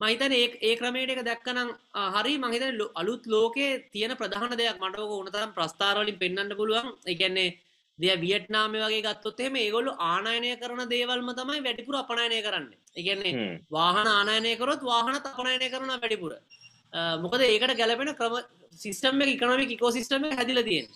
මහිතන ඒ ක්‍රමේට එක දැක්කනම් හරි මහිත අලුත් ලෝකේ තියෙන ප්‍රධාන දෙයක් මටක උනතරම් ප්‍රස්ථාරවලින් පෙන්න්න පුළුවන්. එකන්නේ දෙය වියට්නාම වගේ ගත්තොත්තෙම ඒගොල්ලු ආනයනය කරන දේවල්ම තමයි වැඩිපුර අපනයනය කරන්න. එකන්නේ වාහන ආනයනය කරොත් වාහන අපනයනය කරන වැඩිපුර. මොකද ඒකට ගැලපෙන ක්‍රම සිිස්ටම් එක ඉකනමික ඉකෝ සිිස්ටම හැදිල තියෙන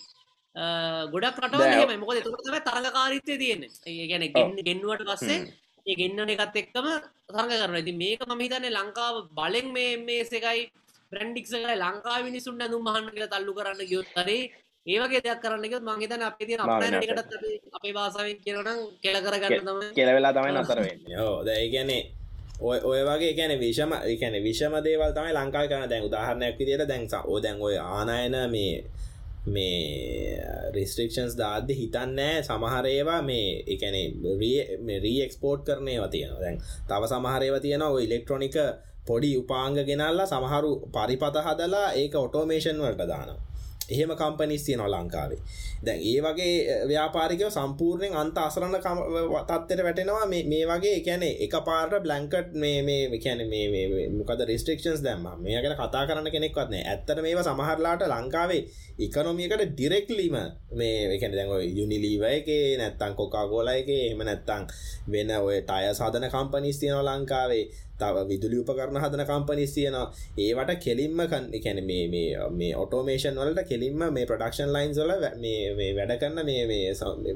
ගොඩක් රටවල මොකද තුම තරගකාරිත්වය තියෙන ඒ ගැන ගෙන්නුවට පස්සේ ඒ ගෙන්න්න එකත් එක්කම තරග කරන ඇති මේක මහිතන්නේ ලංකාව බලෙන් මේ මේසකයි බ්‍රන්ඩික්සකයි ලංකා මිනිසුන් ඇඳුම් මහන්න කියලා තල්ලු කරන්න ගයොත්තරේ ඒවගේ දෙයක් කරන්න එකත් මංහිතන අපේ තිය අපට අපේ වාසාවෙන් කියරනම් කෙල කරගන්න තම කෙලවෙලා තමයි නතරවෙන්න යෝ දැයිගැනේ ඔය ඔය වගේ ගැන විෂම එකැන විෂම දේවල් තමයි ලංකා කරන දැන් උදාහරණයක් විදියට දැන්සා ඕ දැන් ඔය ආනායන මේ මේ uh, රිස්ට්‍රික්ෂන්ස් දාද්ද හිතන්නෑ සමහරේවා මේ එකනේ රීක්ස්පෝට් කරනයව තියෙන දැන් තව සමහරේව තියෙන ඔය ඉලෙක්ට්‍රොනික පොඩි උපාංග ගෙනල්ලා සමහරු පරිපත හදලා ඒක ඔටෝමේෂන් වලට දානවා. එහෙම කම්පනිස් තියනවා ලංකාවේ. දැන් ඒ වගේ ව්‍යාපාරිකව සම්පූර්ණයෙන් අන්ත අසරණ තත්ත්වයට වැටෙනවා. මේ වගේ එකැනේ එක පාට බ්ලංකට් මේ මේ කැන මේ මොකද රිස්ට්‍රක්ෂන්ස් දැම්ම. මේ ගැන කතා කරන්න කෙනෙක්වත් නෑ ඇත්තට මේවා සමහරලාට ලංකාවේ ඉකනොමියකට ඩිරෙක්ලීම මේ එකන දැන් යුනිලීව එක නැත්තං කොකා ගෝල එක එහෙම නැත්තං වෙන ඔය ටය සාධන කම්පනිස් තියෙනවා ලංකාවේ. තව විදුලි උපකරණ හදන කම්පනිස් තියෙනවා. ඒවට කෙලින්ම කැන මේ ඔටෝමේෂන් වලට කෙලින්ම මේ ප්‍රඩක්ෂන් ලයින්ස් වල මේ වැඩ කරන්න මේ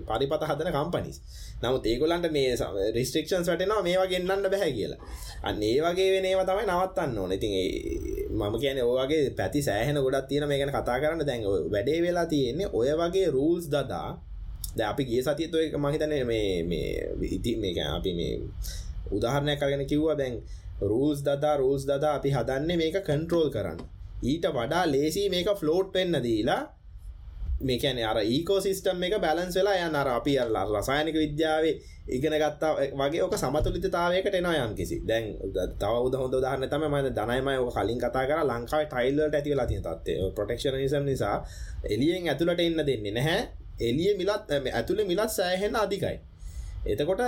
පරිපත හදන කම්පනිස් නමුත් ඒගොලන්ට මේ රිස්ට්‍රික්ෂන්ස් වැටෙනවා මේවා ගෙන්න්න බැහැ කියලා. අන්න ඒ වගේ වෙනේව තමයි නවත්තන්න ඕන. ඉතින් මම කියන ඕගේ පැති සෑහෙන ගොඩත් තියෙන මේ ගැන කතා කරන්න. දැන් වැඩේ වෙලා තියෙන්නේ ඔය වගේ රූල්ස් දදා. ද අපි ගිය සතියත්ව මහිතන මේ මේ ඉති මේක අපි මේ උදාහරණයක් කරගෙන කිව්වා දැන් රූල්ස් දදා රූල්ස් දදා අපි හදන්නේ මේක කන්ට්‍රෝල් කරන්න. ඊට වඩා ලේසි මේක ෆ්ලෝට් පෙන්න්න දීලා මේකන අර ඒකෝ සිිස්ටම් එක බැලන්ස් වෙලා යන්න අර අපි අල්ලා රසායනික විද්‍යාවේ ඉගෙන ගත්තා වගේ ඕක සමතුලිතතාවයකට එනවා යම් කිසි. දැන් තව උද හොඳ දාහන්න තම ම දනයිමය ඕක කලින් කතා කර ලංකාව ටයිල්ලට ඇතිව ලතිය තත්ේ ප්‍රටක්ෂණ නිසම් නිසා එලියෙන් ඇතුළට එන්න දෙන්නේ නැහැ. එලිය මිලත් ඇතුළ මිලත් සෑහෙන්න අධිකයි. එතකොට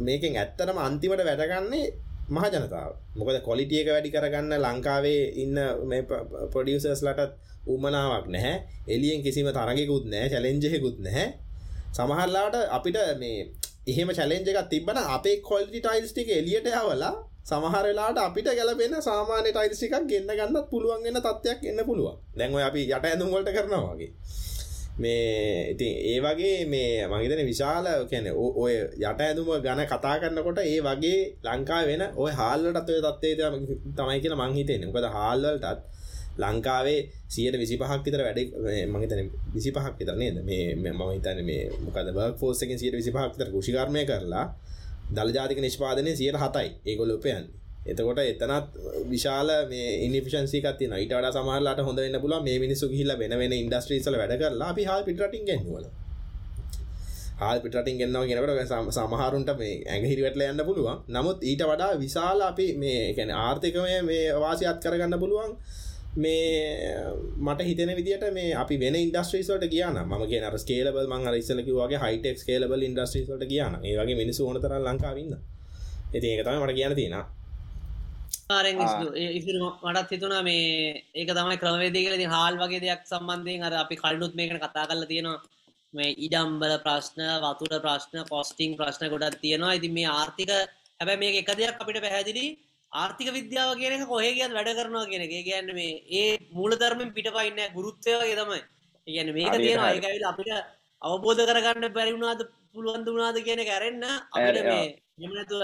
මේකෙන් ඇත්තරම අන්තිමට වැඩගන්නේ මහ ජනතාව මොකද කොලිටියක වැඩි කරගන්න ලංකාවේ ඉන්න පොඩියසර්ස් ලටත් උමනාවක් නැහැ. එලියෙන් කිසිම තරගෙකුත් නෑ චලෙන්ජෙකුත් නැහැ. සමහරලාට අපිට මේ එහෙම චලෙන්ජ එකක් තිබන අපේ කොල්ටි ටයිල්ස්ටික එලියට යවලා සමහරලාට අපිට ගැලපෙන සාමාන්‍ය ටයිසිකක් ගන්න ගන්නත් පුළුවන්ගෙන තත්වයක් එන්න පුළුවන්. දැන්ව අපි යට ඇඳුම්වලට කරනවාගේ මේ ඉතින් ඒ වගේ මේ මහිතන විශාල කැන ඔය යට ඇඳුම ගන කතා කරන්නකොට ඒ වගේ ලංකා වෙන ඔය හාල්ලටත් ඔය තත්වේ තමයි කියලා මංහිතෙන මොකද හාල්වලටත් ලංකාවේ සියට විසි පහක් විතර වැඩ මහිතන විසි පහක් විතර නේද? මේ මම හිතන මේ මොකද බක් ෆෝසකින් සියට විසි පහක් විතර කුෂිකර්මය කරලා දළජාතික නිෂ්පාදනය සියට හතයි. ඒගොල්ල උපයන් එතකොට එතනත් විශාල මේ ඉනිිෂන්සිකති නයිට වඩ සමහරලාට හොඳ වෙන්න පුල මේ මිනිසු හිල්ල වෙන වෙන ඉන්ඩස්ට්‍රීසල වැඩ කරලා අපි හල් පිටටින් ගෙන්වල හල් පිටින් ගෙන්න්නවා කියෙනකට සමහරුන්ට මේ ඇඟහිරිවැටල යන්න පුළුවන්. නමුත් ඊට වඩා විශාල අපි මේ කැන ආර්ථිකමය මේ වාසියත් කරගන්න පුළුවන්. මේ මට හිතන විදිට මේ අපි වෙන ඉන්ඩස්ට්‍රීස්වලට කියන ම කියන ස්කේලබල් මං රිස්සලකිවගේ හයිටෙක් ස්කේලබල් ඉන්ඩස්ට්‍රීස්වලට කියන ඒගේ මිනිසු ඕනතර ලංකාවන්න ඇති ඒක තම මට කියන තියෙන මටත් හිතුනා මේ ඒක තමයි ක්‍රමවේදය කියලති හාල් වගේ දෙයක් සම්බන්ධයෙන් අර අපි කල්නුත් මේකට කතා කරල තියෙනවා. මේ ඉඩම්බල ප්‍රශ්න වතුර ප්‍රශ්න කොස්ටිං ප්‍රශ්න ගොඩක් තියෙනවා. ඉති මේ ආර්ථික හැබැ මේ එක දෙයක් අපිට පැහැදිලි. ආර්ථික විද්‍යාව කියන කොහේ කියත් වැඩ කරනවා කියන එක. කියන්න මේ ඒ මූල ධර්මෙන් පිට පයින්න ගුරුත්තයගේ තමයි. කියන්න මේක තියෙන අයකවිල අපිට අවබෝධ කරගන්න පුළුවන්ද වුණාද කියන කැරෙන්න්න අපිට මේ එමනතුව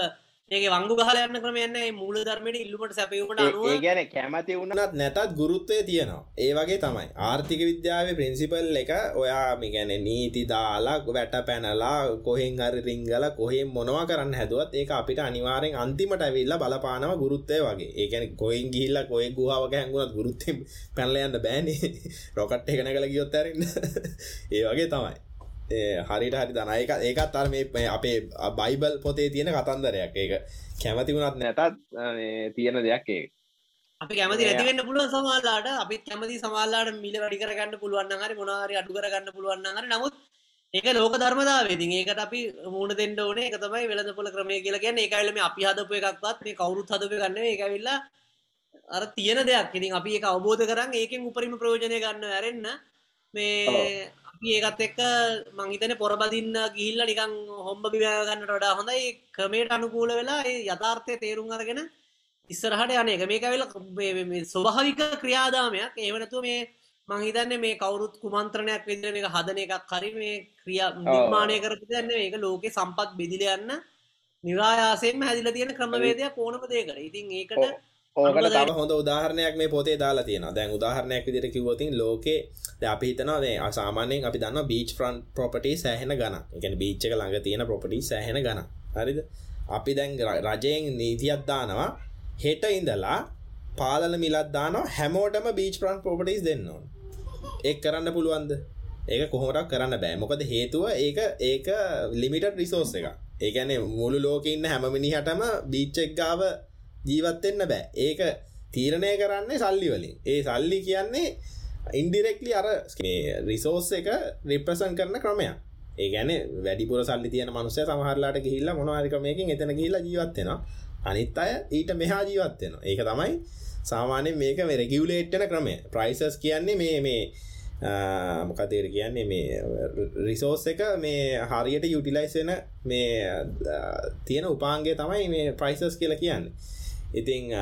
ඒක වංගු ගහලයන්න ක්‍රමයන්න මූල ධර්මයට ඉල්ලුමට සැපවුට ඒ ගැන කැමති වුණත් නැතත් ගුරුත්වය තියෙනවා. ඒ වගේ තමයි. ආර්ථික විද්‍යාව ප්‍රින්සිපල් එක ඔයා මිගැන නීති දාලා වැට පැනලා කොහෙන් හරි රිංගල කොහෙන් මොනවා කරන්න හැදුවත් ඒක අපිට අනිවාරෙන් අන්තිමට ඇවිල්ල බලපානව ගුරුත්තය වගේ. ඒකැන කොයින් ගිල්ල කොය ගුහාවක හැඟුණත් ගුරුත්තෙන් පැනලයන්න බෑනේ. රොකට් එකන කළ ගියොත්තරන්න ඒ වගේ තමයි හරිට හරි දනයක ඒකත් අර මේ අපේ බයිබල් පොතේ තියෙන කතන්දරයක්. ඒක කැමති වුණත් නැතත් තියෙන දෙයක් ඒ අපි කැමති ඇතිවෙන්න පුළුවන් සමාලාට අපි කැමති සමාලාට මිල වැඩි කරගන්න පුළුවන් හරි මොනාරි අඩු කරගන්න පුළුවන් හරි. නමුත් ඒක ලෝක ධර්මදාවේති ඒකට අපි මුණ දෙන්න ඕනේ. එක තමයි වෙළඳ පොල ක්‍රමය කියලා කියන්නේ. ඒකයිලම අපි හදපු එකක්වත් මේ කවුරුත් හදපු ගන්න ඒකවිල්ලා අර තියෙන දෙයක්. ඉතින් අපි ඒක අවබෝධ කරන් ඒකෙන් උපරිම ප්‍රයෝජනය ගන්න ඇරෙන්න. මේ ඒකත් එක්ක මංහිතන පොරබදින්න ගිහිල්ල නිකං හොම්බ බිවගන්නට වඩා හොඳයි. ක්‍රමයට අනුකූල වෙලා යථාර්ථය තේරුම් අරගෙන ඉස්සරහට යන එක මේක වෙල ස්වභාවික ක්‍රියාදාමයක්. ඒවනතු මේ මංහිතන්න මේ කවුරුත් කුමන්ත්‍රණයක් විදිර එක හදන එකක් හරි මේ ක්‍රියා නිර්මාණය කරපිතන්න ඒක ලෝක සම්පත් බෙදිලයන්න නිරායාසයෙන් හැදිල තියෙන ක්‍රමවේදයක් ඕනම දේකර ඉතින් ඒකට ඕකට තම හොඳ උදාහරණයක් මේ පොතේ දාලා තියෙන දැන් උදාහරණයක් විදිට කිවතින් ලෝකේ අපි හිතනවා මේ අසාමානයෙන් අපි දන්න බීච් ෆ්‍රන්් පොපටි සෑහෙන ගන එකන බීච්චක ළඟ තියෙන පොපටි සෑහෙන ගන හරිද? අපි දැන් රජයෙන් නීතියක් දානවා. හෙට ඉඳලා පාලන මිලත් දානවා. හැමෝටම බීච් ප්‍රන්් පොපටිස් දෙන්න ඕන. එක් කරන්න පුළුවන්ද? ඒක කොහොමටක් කරන්න බෑ. මොකද හේතුව ඒක ඒක ලිමිට රිසෝස් එක ඒකැනේ මුළු ලෝක ඉන්න හැමමිනිහටම බීච්චෙක් ගාව ජීවත්වෙන්න බෑ. ඒක තීරණය කරන්නේ සල්ලි වලින්. ඒ සල්ලි කියන්නේ ඉන්ඩිරෙක්ලි අර රිසෝස් එක රිප්‍රසන් කරන ක්‍රමයක්. ඒ ගැන වැඩිපුර සල්ලි තියන මනුසය සමහරලාට ගිහිල්ල මොනවාරිකමයකින් එතන කියලා ජීවත්වෙනවා අනිත් අය ඊට මෙහා ජීවත්වෙනවා ඒක තමයි සාමානයෙන් මේක රෙගියවලේට්න ක්‍රමය. ප්‍රයිසස් කියන්නේ මේ මේ මොකතේර කියන්නේ? මේ රිසෝස් එක මේ හරියට යුටිලයිසෙන මේ තියෙන උපාන්ගේ තමයි මේ ප්‍රයිසස් කියලා කියන්නේ. ඉතිං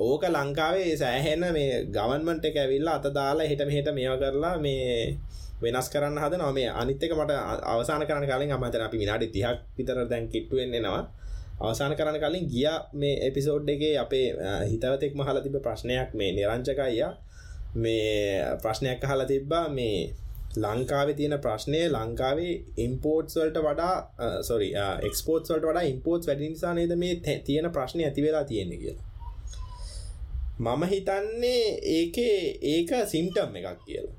ඕක ලංකාවේ සෑහෙන මේ ගවන්මට එක ඇවිල්ල අත දාලා හිට මෙහට මේවා කරලා මේ වෙනස් කරන්න හද නොම අනිත්තක මට අවසාන කරන කලින් අමතර අපි විනාඩි තිහක් විතර දැන් කිට්ටුවෙන්න්නවා අවසාන කරන කලින් ගිය මේ එපිසෝඩ් එකේ අපේ හිතවතෙක් මහල තිබ ප්‍රශ්නයක් මේ නිරංචකයියා මේ ප්‍රශ්නයක් අහලා තිබ්බා මේ ලංකාවේ තියෙන ප්‍රශ්නය ලංකාවේ ඉම්පෝර්ට්ස් වලට වඩා සොරි එක්ස්පෝර්ට් වලට වඩා ඉම්පෝර්ට් වැඩි නිසා නේද මේ තියෙන ප්‍රශ්නය ඇති වෙලා තියෙන්නේ කියලා. මම හිතන්නේ ඒකේ ඒක සිම්ටම් එකක් කියලා.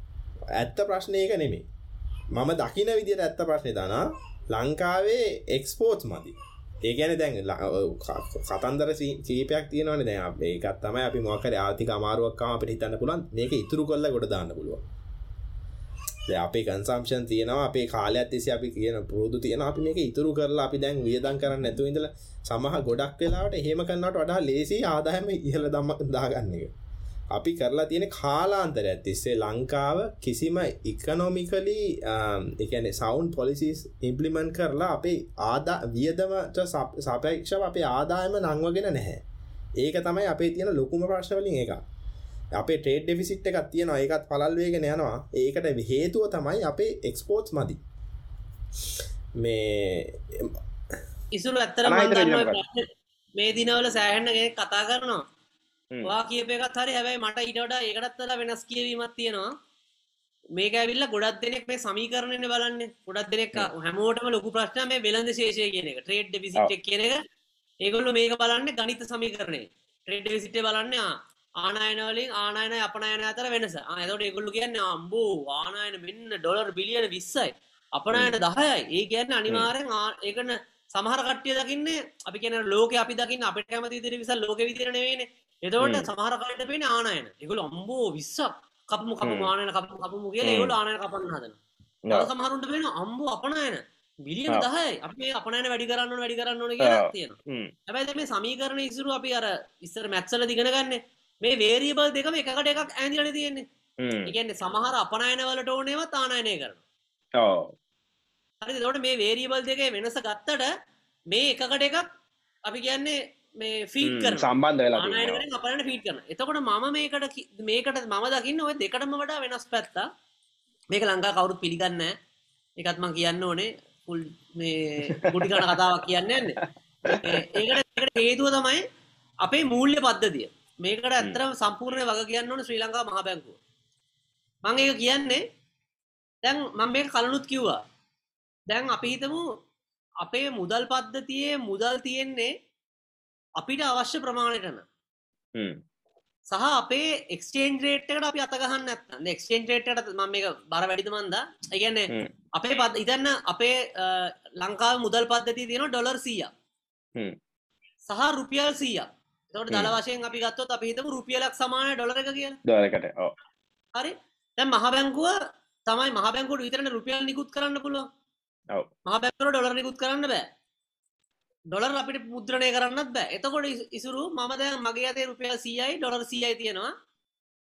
ඇත්ත ප්‍රශ්නය එක නෙමේ මම දකින විදියට ඇත්ත ප්‍රශ්නය දනා ලංකාවේ එක්ස්පෝර්ට්ස් මදි. ඒගැන දැන් කතන්දර සීපයක් තියෙනවන. දැ ඒකත් තමයි අපි මොකර ආතික අමාරුවක්කාම පිට හිතන්න පුලන් මේක ඉතුරු කොල්ල ගොඩ දාන්න පුළුවන්. අපේ කන්සම්ෂන් තියෙනවා අපේ කාලයක් තිසි අපි කියන පුරුදු තියෙන අපි මේක ඉතුරු කරලා අපි දැන් වියදන් කරන්න නැතු ඉඳල සමහ ගොඩක් වෙලාට හෙම කන්නට වඩා ලේසි ආදායම ඉහළ දම්ම දාගන්න එක. අපි කරලා තියෙන කාලාන්තර ඇතිස්සේ ලංකාව කිසිම ඉකනොමිකලි එකන සෞන්් පොලිසිස් ඉම්පලිමන්් කරලා අපේ ආදා වියදමට සපේක්ෂව අපේ ආදායම නංවගෙන නැහැ. ඒක තමයි අපේ තියෙන ලොකුම ප්‍රශ්නවලින් එක අපේ ටේඩ් ඩෙෆිසිට් එකක් තියෙනවා ඒකත් පලල්වේගෙන යනවා. ඒකට හේතුව තමයි අපේ එක්ස්පෝර්ට්ස් මදි. මේ ඉසුරු ඇත්තර මං දිනවල සෑහෙන්නගේ කතා කරනවා. වා කියපයකත් හරි. හැබැයි මට ඉටට ඒකටත්තල වෙනස් කියවීමත් තියෙනවා. මේක ඇවිල්ල ගොඩක් දෙනෙක් මේ සමීකරණය බලන්න. ගොඩක් දෙනෙක් හැමෝටම ලොකු ප්‍රශ්න මේ වෙළඳ ශේෂය කියන එක ට්‍රේඩ් විසිට් කියන එක. ඒගොල්ල මේක බලන්න ගනිත සමීකරණය ට්‍රේඩ් විසිටේ බලන්න ආනායනවලින් ආනායන අපනයන අතර වෙනස අතට ඒගොල්ලු කියන්න අම්බෝ ආනායන මෙන්න ඩොලර් බිලියන විස්සයි අපනයන දහයයි ඒ කියන්න අනිවාරෙන් ඒකන සමහර කට්ටිය දකින්න අපි කියන ලෝක අපි දකින්න අපට කැමති දිරි විස ලෝක විදිරන වේන එතවට හ්ම්. සමහර කලට පෙන ආනායන එකගොල අම්බෝ විස්සක් කපමු කපු. මානන කපු කපමු කිය. ඒගොල ආනය කපන්න හදන. සමහරුන්ට වෙන අම්බෝ අපනයන බිලියන. දහයි අපේ අපනයන වැඩි කරන්න වැඩි කරන්න ඕන කියලා. තියෙන. හැබැයි මේ සමීකරණ ඉසුරු අපි අර ඉස්සර මැත්සල දිගෙන ගන්න මේ වේරියබල් දෙකම එකට එකක් ඇඳිලන තියෙන්නේ. එකන්නේ සමහර අපනයනවලට ඕනේවත් ආනායනය කරන. හරි තොට මේ වේරියබල් දෙක වෙනස ගත්තට මේ එකකට එකක් අපි කියන්නේ මේ ෆීට්. කර සම්බන්ධ වෙලා අපරට ෆීට් කරන එතකොට මම මේකට මේකට මම දකින්න ඔය දෙකටම වඩා වෙනස් පැත්තා මේක ලංකා කවුරුත් පිළිගන්න එකත් මං කියන්න ඕනේ. පුල් මේ ගුටිකන කතාවක් කියන්න යන්න ඒකට හේතුව තමයි අපේ මූල්‍ය පද්ධතිය මේකට ඇත්තරම සම්පූර්ණය වග කියන්න ඕන ශ්‍රී ලංකා මහ බැංකුව. මං ඒක කියන්නේ දැන් මම මේ කලනුත් කිව්වා. දැන් අපි හිතමු අපේ මුදල් පද්ධතියේ මුදල් තියෙන්නේ අපිට අවශ්‍ය ප්‍රමාණයටන. සහ අපේ එක්ස්ටේන්ජ් රේට්කට අපි අතගහන්න ඇත්ත එක්ස්ටේන්ජ් රේට්ට ම මේ බර වැඩිත මන්ද? ඒගැන්නේ. අපේ පත් ඉතන්න අපේ ලංකාව මුදල් පද්ධති තියෙන ඩොලර් සීය. සහ රුපියල් සීය තොට. දල වශයෙන් අපි ගත්තොත් අපි හිතම රුපියලක් සමාන ඩොලර එක කිය දොරකට ඔව්. හරි දැන් මහ බැංකුව තමයි මහ බැංකුට විතරන රුපියල් නිකුත් කරන්න පුළුව ඔව්. මහ බැංකුවට ඩොලර් නිකුත් කරන්න බෑ ඩොලර් අපිට මුද්‍රණය කරන්නත් බෑ එතකොට ඉස්- ඉසුරු මම දැන් මගේ අතේ රුපියල් සීයයි ඩොලර් සීයයි තියෙනවා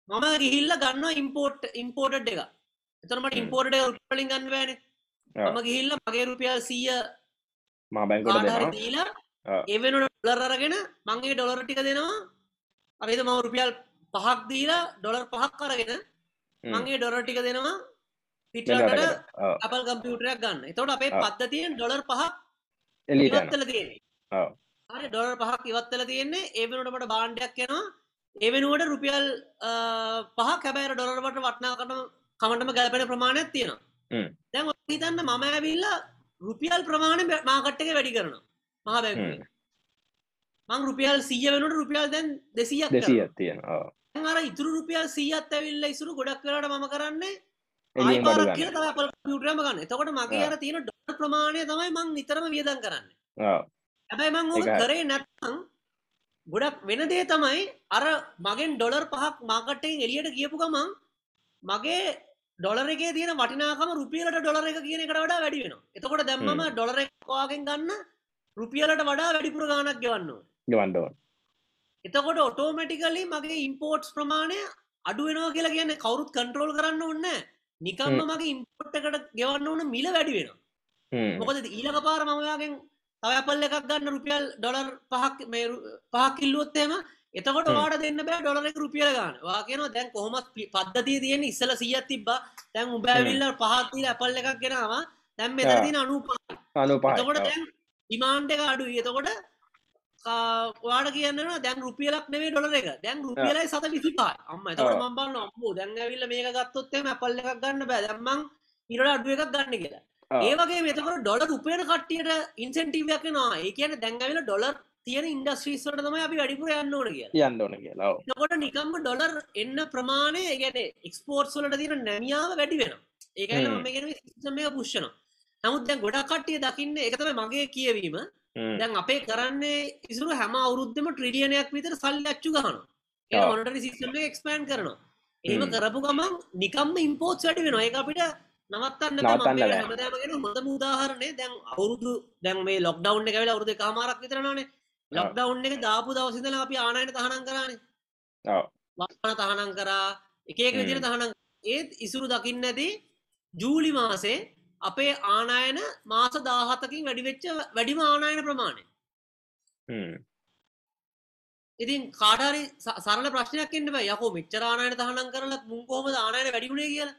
මම ගිහිල්ල ගන්න ඉම්පෝට් ඉම්පෝට් එක එතනට හ්ම්. ඉම්පෝර්ට රුපලින් ගන්න බෑන. මම ගිහිල්ල මගේ රුපියල් සීය මහ බැංකුවට කාටහරි දෙනවා ඔව්. එවෙනට ඩොලර් අරගෙන මගේ ඩොලර් ටික දෙනවා අපේද මම රුපියල් පහක් දීලා ඩොලර් පහක් කරගෙන හ්ම්. මගේ ඩොලර් ටික දෙනවා. ඔව්. අපල් කම්පියුටරයක් ගන්න එතකොට අපේ. පද්ධතියෙන් ඩොලර් පහක් එළියට යනවා. ඉවත්තල තියෙන්නේ ඔව්. හරි ඩොලර් පහක් ඉවත්තල තියෙන්නේ ඒ වෙනුවට මට බාණ්ඩයක් යනවා ඒ වෙනුවට රුපියල් පහක් හැබැයි ඩොලර්වට වටනාකටම කමටම ගැලපෙන ප්‍රමාණයක් තියෙනවා හ්ම්. දැන් ඔය හිතන්න මම ඇවිල්ලා රුපියල් ප්‍රමාණය මාකට් එක වැඩි කරනවා මහා හ්ම්. මං රුපියල් 100 වෙනකොට රුපියල් දැන් 200ක් කරනවා 200ක් තියෙනවා. ඔව්. දැන් අර ඉතුරු රුපියල් 100ත් ඇවිල්ලා ඉසුරු ගොඩක් වෙලාවට මම කරන්නේ පාරක් ගන්න. එතකොට මගේ. අර තියෙන ඩොලර් ප්‍රමාණය තමයි මං නිතරම වියදම් කරන්නේ. හැබැයි මං කරේ නැත්නම් ගොඩක් වෙන දේ තමයි අර මගෙන් ඩොලර් පහක් මාකට් එකෙන් එළියට ගියපු ගමන් මගේ ඩොලර් එකේ තියෙන වටිනාකම රුපියලට ඩොලර් එක කියන එකට වඩා වැඩි වෙනවා. එතකොට දැන් මම හ්ම්. ඩොලර් එක වාගෙන් ගන්න රුපියලට වඩා වැඩිපුර ගාණක් ගෙවන්න ඕනේ. ගෙවන්න ඕන. එතකොට ඔටෝමටිකලි මගේ ඉම්පෝර්ට්ස් ප්‍රමාණය අඩු වෙනවා කියලා කියන්නේ කවුරුත් කන්ට්‍රෝල් කරන්න ඕන්න නිකම්ම. මගේ ඉම්පෝට් එකට ගෙවන්න ඕන මිල වැඩි හ්ම්. මොකද ඊලක පාර මමයාගෙන් තව අපල් එකක් ගන්න රුපියල් ඩොලර් පහක් මේ රු- පහක් කිල්ලුවොත්තේම එතකොට. වාට දෙන්න බෑ ඩොලර එක රුපියල ගන්න වා කියනවා දැන් කොහොමත් පද්ධතිය තියෙන ඉස්සල සියත් තිබ්බා දැන් උබෑවිල්ල පහත්තිල අපල් එකක් ගෙනවා දැන් මෙතර ආ. තින අනුපා 95යි. එතකොට. දැන් ඩිමාන්ඩ් එක අඩුයි. එතකොට ඔයාට කියන්න දැන් රුපියලක් නෙවේ ඩොලර එක. දැන් රුපියලයි සත විසිපායි අම්ම ඔව්. මම්බන්න අම්බෝ දැන් ඇවිල්ල මේක ගත්තොත්තේ පල්ල එකක් ගන්න බෑ. දැම්මං ඉරට අඩුව එකක් ගන්න කියලා. ඒවගේ මෙතකට ඩොලර් උපයන කට්ටියට ඉන්සෙන්ටිවයක් නවා ඒ කියන දැන්ගවිල ඩොලර් තියෙන ඉන්ඩස්ට්‍රීස්වට තම අපි වැඩිපුර යන්න ඕන කියලා. යන්න ඕන කියලා. නොකොට නිකම්ම ඩොලර් එන්න ප්‍රමාණය ගැන එක්ස්පෝර්ට් වලට තියෙන නැමියාව වැඩි වෙන ඒකයි හ්ම්. නමුත් දැන් ගොඩක් කට්ටිය දකින්න එකතම මගේ කියවීම. දැන් අපේ කරන්නේ ඉසුරු හැම අවුරුද්ධම ට්‍රිලියනයක් විතර සල්ලි අච්චු ගහන ඒ ඔව්. මොනට සිස්ටම එක්ස්පෑන් කරනවා ඒම හ්ම්. කරපු ගමන් නිකම්ම ඉම්පෝට් වැඩි වෙන ඒ අපිට නවත්තන්න බෑ. හමදාමගෙන හොඳ මුදාහරණය දැන් අවුරුදු දැන් මේ ලොක්ඩවන්් එකවෙල අවුරුදු කාමාරක් විතරනනේ ලොක්ඩවන්් එක දාපු දවසිදල අපි ආනයට තහනම් කරන්නේ ඔව්. වන තහනම් කරා එකක විදිර හ්ම්. තහනම් ඒත් ඉසුරු දකින්න ඇති ජූලි මාසේ අපේ ආනායන මාස දාහතකින් වැඩිවෙච්ච වැඩිම ආනායන ප්‍රමාණය. ඉතින් කාටරි සරල ප්‍රශ්නයක් එන්න බෑ. යකෝ මෙච්චරාණයට තහනම් කරලත් මුන් කොහොම දානයට වැඩිුණේ කියලා?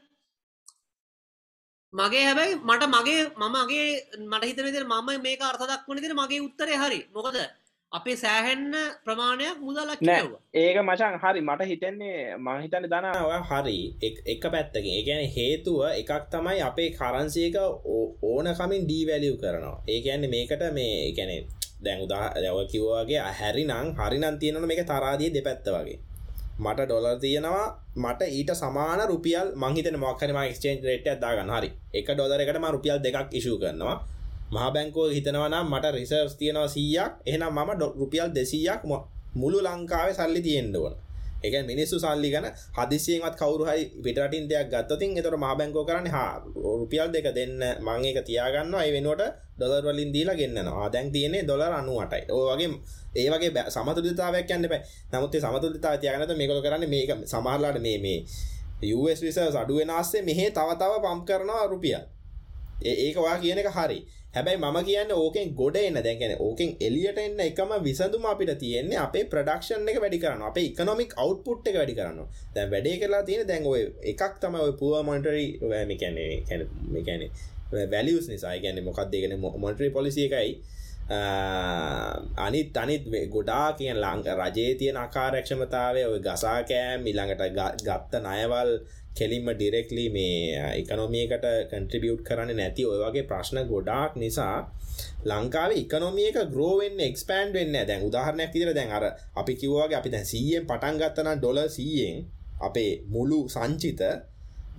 මගේ හැබැයි මට මගේ මමගේ මට හිතන විදිහට මම මේක අර්ථ දක්වන විදිහට මගේ උත්තරේ හරි. මොකද අපේ සෑහෙන්න ප්‍රමාණයක් මුදලක් නෑ. ඒක මචන් හරි මට හිතන්නේ මහිතන්න දනවා හරි එක පැත්තකින්. ඒගැන හේතුව එකක් තමයි අපේ කරන්සියක ඕනකමින් ඩීවැලියව් කරනවා. ඒකන්නේ මේකට මේ ගැනෙ දැන් උදා දැව කිව්වාගේ හැරි නං හරිනන් තියෙනන මේක තරාදිය දෙපැත්ත වගේ. මට ඩොලර් තියෙනවා මට ඊට සමාන රුපියල් මහිතන මොක්කරම ක්ස්චේන්ජ් රේට අදාගන්න හරි. එක ඩොලර එකටම රුපියල් දෙකක් ඉශු කරනවා මහ බැංකෝ හිතනවනම් මට රිසර්ස් තියෙනවා සීයක්. එහෙනම් මම රුපියල් දෙසීයක් මුළු ලංකාවේ සල්ලි තියෙන්ඩුවන එක මිනිස්සු සල්ලි ගන හදිසියෙන්වත් කවරුහයි පිටටින් දෙයක් ගත්තතින් එතට මහ බැංකෝ කරන්න හා රුපියල් දෙක දෙන්න මං එක තියාගන්න අයි වෙනුවට ඩොලර් වලින් දීලා ගෙන්න්නවා. දැන් තියනෙ ඩොලර් අනුවටයි. ඕවගේ ඒවගේ සමතුලිතාවයක් යන්න බෑ නමුත් සමතුලිතා තියගනත මේකල කරන්න මේක සමහරලාට මේ මේ US විස අඩුවෙනස්සේ මෙහේ තවතාව පම් කරනවා රුපියල්. ඒකවා කියන එක හරි. හැබැයි මම කියන්න ඕකෙන් ගොඩ එන්න. දැකැන ඕකෙන් එලියට එන්න එකම විසඳුම අපිට තියෙන්නේ අපේ ප්‍රඩක්ෂන් එක වැඩි කරන්න. අපේ ඉකනොමික් අවට්පුට් එක වැඩි කරන්න. දැන් වැඩේ කරලා තියෙන දැන් ඔය එකක් තම ඔය පුව මොන්ටරි මේකැනේ මේකැනේ වැලියස් නිසා. ගැන මොකක් දෙගෙන මොන්ටරි පොලිසිය එකයි. අනිත් අනිත් ගොඩා කියෙන් ලංක රජයේ තියෙන අකාරක්ෂමතාවය ඔය ගසාකෑම් මිළඟට ගත්ත නයවල් කෙලින්ම ඩිරෙක්ලි මේ එකනොමියකට කන්ට්‍රිබියුට් කරන්න නැති ඔය වගේ ප්‍රශ්න ගොඩාක් නිසා ලංකාව එකනොමියක ග්‍රෝවෙන් එක්ස්පෑන්ඩ් වෙන්න දැන් උදාහරණයක් විදිර දැන් අර අපි කිව්වාගේ අපි දැන් සීයෙන් පටන් ගත්තන ඩොල සීයෙන් අපේ මුළු සංචිත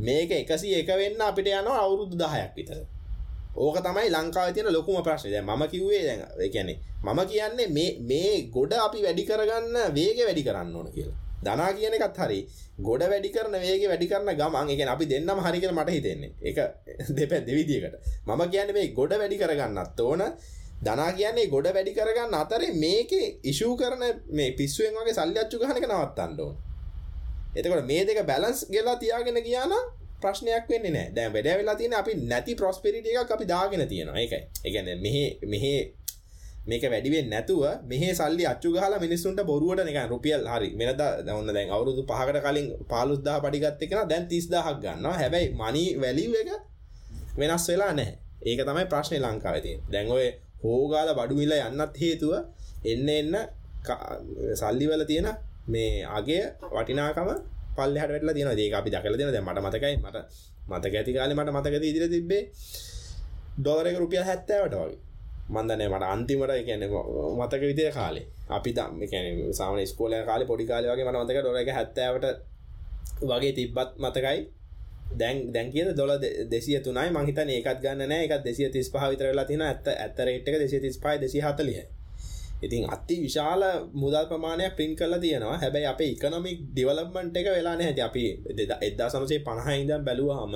මේක එකසි එක වෙන්න අපිට යනවා අවුරුදු දහයක් විතර. ඕක තමයි ලංකාව තියෙන ලොකුම ප්‍රශ්නය දැන් මම කිව්වේ දැන් ඒ කියන්නේ මම කියන්නේ මේ මේ ගොඩ අපි වැඩි කරගන්න වේගය වැඩි කරන්න ඕන කියලා. දනා කියන එකත් හරි ගොඩ වැඩි කරන වේගය වැඩි කරන ගමන් ඒ කියන්නේ අපි දෙන්නම හරි කියලා මට හිතෙන්නේ. ඒක දෙපැත්ත දෙවිදියකට මම කියන්නේ මේ ගොඩ වැඩි කරගන්නත් ඕන. දනා කියන්නේ ගොඩ වැඩි කරගන්න අතරේ මේකේ ඉෂූ කරන මේ පිස්සුවෙන් වගේ සල්ලි අච්චු ගහන එක නවත්තන්න ඕන. එතකොට මේ දෙක බැලන්ස් ගෙලා තියාගෙන ගියා නම් ප්‍රශ්නයක් වෙන්න නෑ දැන් වැඩ වෙලා තියෙන අපි නැති ප්‍රොස්පෙරිට එකක් අපි දාගෙන තියෙනවා. එකයි එකන මෙහ මෙහ මේක වැඩිවෙන් නැතුව මෙහ සල්ලි අච්චු ගහලා මිනිස්සුන්ට බොරුවට එක රුපියල් හරි. වෙනද දවන්න දැන් අවුරුදු පහකට කලින් පාලුස්දා පඩිගත්ත එකෙන දැන් තිස්දාහක් ගන්නවා. හැබැයි මනි වැලිව එක වෙනස් වෙලා නැහැ. ඒක තමයි ප්‍රශ්නය ලංකාවතිය දැන් ඔය හෝගාල බඩුමිල යන්නත් හේතුව එන්න එන්න සල්ලිවල තියෙන මේ අගේ වටිනාකම පල්ලෙහට වෙටලා තියෙනවා. ඒක අපි දකලා දෙනවා. දැන් මට මතකයි. මට මතක ඇති කාලේ මට මතක ඉදිරිය තිබ්බේ ඩොලර් එක රුපියල් 70ට වගේ. මම දන්නේ මට අන්තිමට ඒ කියන්නේ මතක විදිහේ කාලේ. අපි දම් ඒ කියන්නේ සාමාන්‍ය ඉස්කෝලේ කාලේ පොඩි කාලේ වගේ මට මතකයි ඩොලර් එක 70ට වගේ තිබ්බත් මතකයි. දැන් දැන් කියන ඩොලර් 203යි මං හිතන්නේ ඒකත් ගන්න නැහැ ඒකත් 235 විතර වෙලා තියෙනවා. ඇත්ත ඇත්ත රේට් එක 235 240යි ඉතින් අති විශාල මුදල් ප්‍රමාණයක් පින් කල්ලා තියෙනවා. හැබැයි අප ඉකනොමික් ඩිවලප්මන්ට් එක වෙලා නැති අපි එදදා සමසේ පණහ ඉදම් බැලුවහම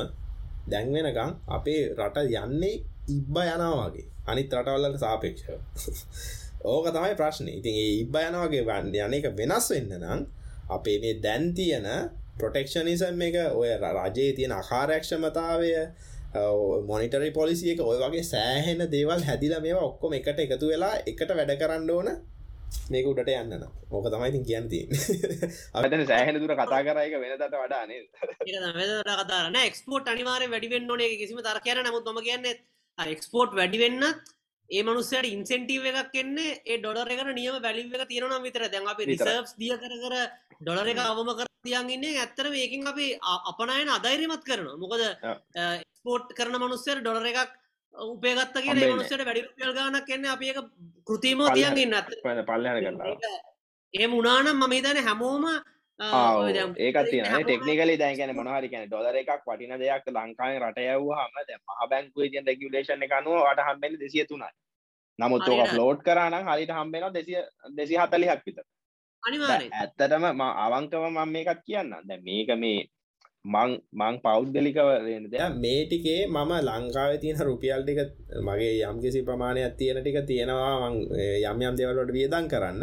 දැන් වෙනකම් අපේ රට යන්නේ ඉබ්බ යනවාගේ අනිත් රටවල්ලට සාපේක්ෂව. ඕක තමයි ප්‍රශ්න. ඉතින් ඒ ඉබ්බ යනවාගේ වන්න යන එක වෙනස් වෙන්න නම් අපේ මේ දැන් තියෙන ප්‍රොටෙක්ෂනිසම් එක ඔය රජයේ තියෙන අකාරක්ෂමතාවය මොනිටරි පොලිසිය එක ඔය වගේ සෑහෙන දේවල් හැදිල මේ ඔක්කොම එකට එකතු වෙලා එකට වැඩ කරන්න ඕන මේක උඩට යන්න ඕක තමයිතින් කියන්ති අතන සෑහෙන දුර කතා කරයක වෙන දට වඩානේ කතාරන එක්ස්පෝට් අනිවාරය වැඩිවෙන්න ඕනේ කිසිම තර කියන නමුත් ම කියන්න එක්ස්පෝට් වැඩිවෙන්නත් ඒ මනුස්සයට ඉන්සෙන්ටීව එකක් එන්නේ ඒ ඩොලර එකට නියම බැලිව එක තියෙනවා විතර දැන් අපි රිසර්ස් දිය කර කර ඩොලර එක අවම කර තියන්ගන්නේ ඇත්තර ඒකින් අපි අපනයන අදෛරමත් කරනවා. මොකද ස්පෝට් කරන මනුස්සයට ඩොලර එකක් උපේගත්ත කිය මනුස්සට වැඩි රුපියල් ගානක් එන්න අප එක කෘතිීමෝ තියන්ගන්න පල්ල ඒ මුණනම් මම හිතන හැමෝම ඒකත් තියන ටෙක්නිකලි දැකන මොනහරි කියන ඩොලර එකක් වටින දෙයක් ලංකායි රටයව් හම ද මහ බැංකුව තියන් රෙගුලේෂන් එකනුව වට හම්බෙන දෙසිය තුනයි නමුත් ඕක ෆලෝට් කරන හරිට හම්බෙන දෙසිය දෙසි හතලිහක් විතර ඇත්තටම ම අවංකව මම මේකත් කියන්න දැ මේක මේ මං මං පෞද්ගලිකව මේ ටිකේ මම ලංකාව තියෙන රුපියල් ටික මගේ යම්කිසි ප්‍රමාණයක් තියෙන ටික තියෙනවා යම් යම් දෙවලට වියදන් කරන්න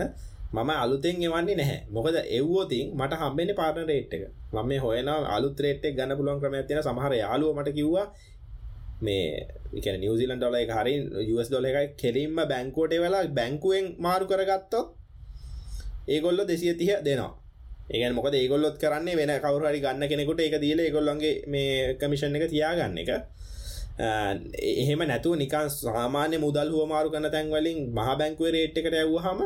මම අලුතෙන් එවන්නේ නැහැ. මොකද එව්වෝතින් මට හම්බෙන පාටන රේට් එක. මම මේ හොයන අලුත් රේට් එක ගන්න පුළුවන් ක්‍රමයක් තියෙන සමහර යාළුවෝ මට කිව්වා මේ එකන නිවසිලන් ඩොල එක හරි US ඩොල එකයි කෙලින්ම බැංකෝට වෙලා බැංකුවෙන් මාරු කරගත්තොත් ඒගොල්ල දෙසිය තිය දෙනවා. ඒගන් මොකද ඒගොල්ලොත් කරන්නේ වෙන කවුරහරි ගන්න කෙනෙකුට එක දීල ඒගොල්ලන්ගේ මේ කමිෂන් එක තියාගන්න එක. එහෙම නැතුව නිකන් සාමාන්‍ය මුදල් හුවමාරු කන තැන්වලින් මහ බැංකුව රේට් එකට ඇව්හම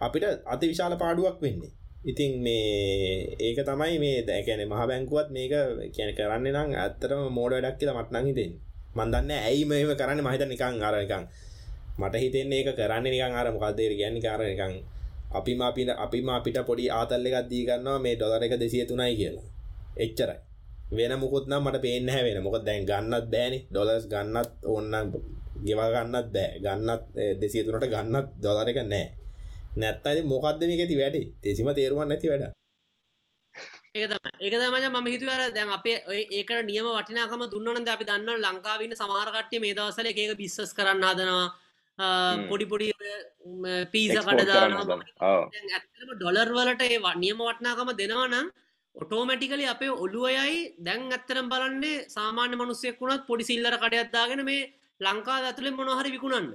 අපිට අති විශාල පාඩුවක් වෙන්නේ. ඉතින් මේ ඒක තමයි මේ දැකැන මහ බැංකුවත් මේක කියන කරන්න නම් ඇත්තරම මෝඩ වැඩක් කියලා මටනං හිතෙන් මන්දන්න ඇයි මෙම කරන්න. මහිත නිකං අරනිකං මට හිතෙන්නේ ඒක කරන්න නිකං අර මොකක්දේර ගැන්නේ කාරනිකං අපිම අපිට අපිම අපිට පොඩි ආතල්ල එකක් දී ගන්නවා මේ ඩොලර එක දෙසිය තුනයි කියලා. එච්චරයි. වෙන මුකුත්නම් මට පේන්න හැවෙන මොක දැන් ගන්නත් බෑනි. ඩොලස් ගන්නත් ඔන්න ගෙවා ගන්නත් බෑ. ගන්නත් දෙසිය තුනට ගන්නත් දොලර එක නෑ. නැත්තයි මොකක්ද මේක ඇති වැඩි තෙසිම තේරුවන් නැති වැඩ. ඒක තමයි. මම හිතුවර දැන් අපේ ඒක නියම වටිනාකම දුන්නනද අපි දන්න ලංකාවන්න සමාරකට්ටය මේ දවසල ඒක බිස්සස් කරන්න හදනවා. පොඩි පොඩි පීස කඩදාන ඇත්තම ඩොලර් වලට ඒ නියම වටනාකම දෙනවනම් ඔටෝමැටිකලි අපේ ඔලුවයයි දැන් ඇත්තරම් බලන්නේ සාමාන්‍ය මනුස්සෙක් වුණත් පොඩි සිල්ලර කඩයක්දාගෙන මේ ලංකා ඇතුළේ මොනහරි විකුණන්න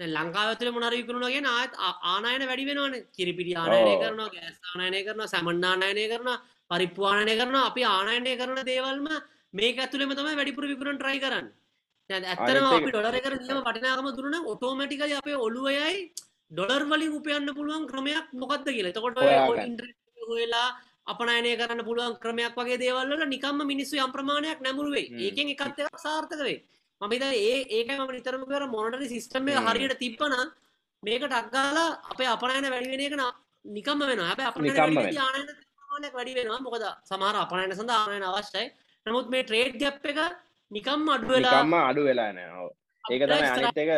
ලංකාව ඇතුළ මොනර විකුණුණගෙන ආත් ආනායන වැඩි වෙනවන. කිරිපිටි ආනයනය කරනවා ගෑස් ආනයනය කරන සැමන්නානයනය කරන පරිප්වානය කරන අපි ආනයනය කරන දේවල්ම මේ ඇතුළෙම තමයි වැඩිපුර විකුණන් ට්‍රයි කරන්න. ඇත්තරම අපි ඩොලර කර නියම පටිනාකම දුරන ඔටෝමටිකල අපේ ඔලුවයයි ඩොලර් වලින් උපයන්න පුළුවන් ක්‍රමයක් මොකක්ද කියලා. තකොට හොලා අපනයනය කරන්න පුළුවන් ක්‍රමයක් වගේ දේවල්ල නිකම්ම මිනිස්සු යම් ප්‍රමාණයක් නැමුරුවේ ඒකෙන් එකත් සාර්ථකවේ මමිත ඒ ඒක ම නිතරම කර මොනටරි සිිස්ටම්ය හරියට තිබ්බන මේක ටක්ගාලා අපේ අපනයන වැඩිවෙන එක නිකම්ම වෙන අප අප ආනය වැඩි වෙනවා. මොකද සමහර අපනයන සඳ ආනයන අවශ්‍යයි. නමුත් මේ ට්‍රේඩ් ගැප් එක නිකම් අඩුවෙලාම අඩු වෙලා නෑ ඒක තම අනිත් එක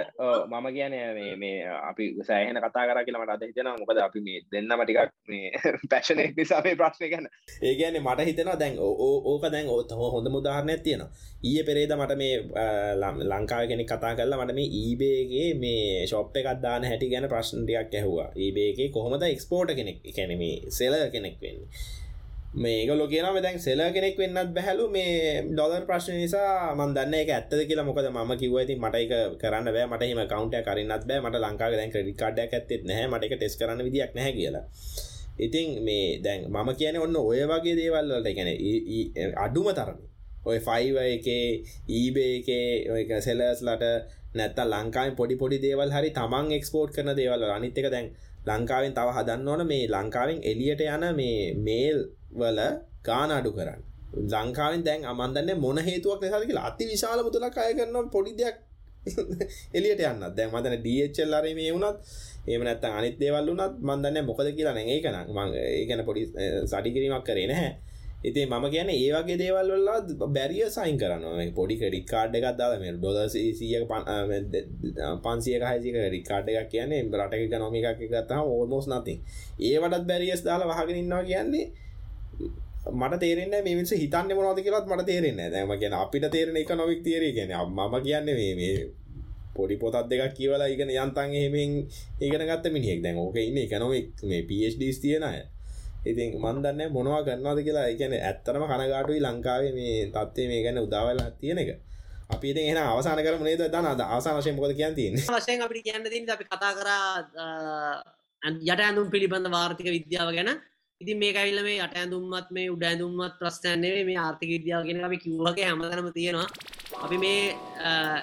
මම කියන මේ අපි සෑහන කතා කර කියලමට අද හිතෙන මොකද අපි මේ දෙන්නම ටිකක් මේ පැශනක් නිසා මේ ප්‍රශ්නය ගැන. ඒ ගැන මට හිතෙන දැන් ඕක දැන් ඔත් හෝ හොඳ මුදාහරණයක් තියෙන ඊය පෙරේද මට මේ ලංකාව කෙනෙ කතා කරලා මට මේ ඊබේගේ මේ ශොප් එකක් දාන හැටි ගැන ප්‍රශ්නටයක් ඇහවා. ඒබේගේ කොහොමද එක්ස්පෝර්ට කෙනෙක් කැනෙමේ සෙල කෙනෙක් වෙන්නේ මේක ලොකේනම දැන් සෙල කෙනෙක් වෙන්නත් බැහලු. මේ ඩොලර් ප්‍රශ්න නිසා මන් දන්න එක ඇත්තද කියලා. මොකද ම කිවති මට එක කරන්න බෑ. මට එම කවන්ට කරන්නත් බෑ. මට ලංකාව දැන් ක්‍රඩි කාඩයක් ඇත්තෙත් නැහැ. මට එක ටෙස් කරන්න විදික් නැහැ කියලා. ඉතින් මේ දැන් මම කියන ඔන්න ඔය වගේ දේවල්වලට එකැන අඩුම තරම. ඔය ෆයිව එකේ ඊබේ එකේ ඔය සෙලස්ලට නැත්ත ලංකාවෙන් පොඩි පොඩි දේවල් හරි තමන් එක්ස්පෝර්ට් කරන දේවල් අනිත්තක දැන් ලංකාවෙන් තව හදන්න ඕන මේ ලංකාවෙන් එලියට යන මේ මේල් වල ගාන අඩු කරන්න. ලංකාවෙන් දැන් අමන්දන්න මොන හේතුවක් නිසා කියලා අති විශාල මුදලක් අය කරනවා පොඩි දෙයක් එලියට යන්න දැන් මතන ඩල් අර මේ වුණත් ඒම නැත්ත අනිත් දේවල් වුණත් මන්දන්න මොකද කියලා නැ. ඒකන මං ඒගැන පොඩි සඩිකිරීමක් කරේ නැහැ. ඉතින් මම කියන ඒවගේ දේවල්වල්ලා බැරිය සයින් කරන්න පොඩි ක්‍රඩි කාඩ් එකක් දාල මේ ඩොද සිය පන්සිය හසික රිකාඩ් එකක් කියන්නේ රටක නොමිකක් ගත්තා ඕමෝස් නති ඒවටත් බැරිියස් දාලා වහගෙනන්නවා කියන්නේ මට තේරෙන්න මිනිස හිතන්න මොනවද කියලත් මට තේරෙන්න දැම කියෙන අපිට තේරෙන එක නොවික් තේර කියෙන මම කියන්න මේ පොඩි පොතත් දෙක කියවලා ඉගෙන යන්තන් එහෙමෙන් ඉගෙන ගත්ත මිනිියෙක් දැන් ඕක ඉන්න එකනොමික් මේ පඩස් තියෙන අය. ඉතින් මන්දන්න මොනවා කරන්නවාද කියලා. එකන ඇත්තරම කනගාටුයි ලංකාවේ මේ තත්වේ මේ ගැන උදාවලා තියෙන එක. අපි එන අවසාන කර නේද? දන්න අද අවසානශය මොකද කියන් තියන්න? වශයෙන් අපිට කියන්න දී අපි කතා කරා යට ඇඳුම් පිළිබඳ වාර්ථික විද්‍යාව ගැන. ඉතින් මේ ඇවිල්ල මේ යට ඇඳුම්මත් මේ උඩ ඇඳුම්මත් ප්‍රශ්නයන්නේ මේ ආර්ථික විද්‍යාව ගෙන අපි කිව්වගේ හැමතනම තියෙනවා. අපි මේ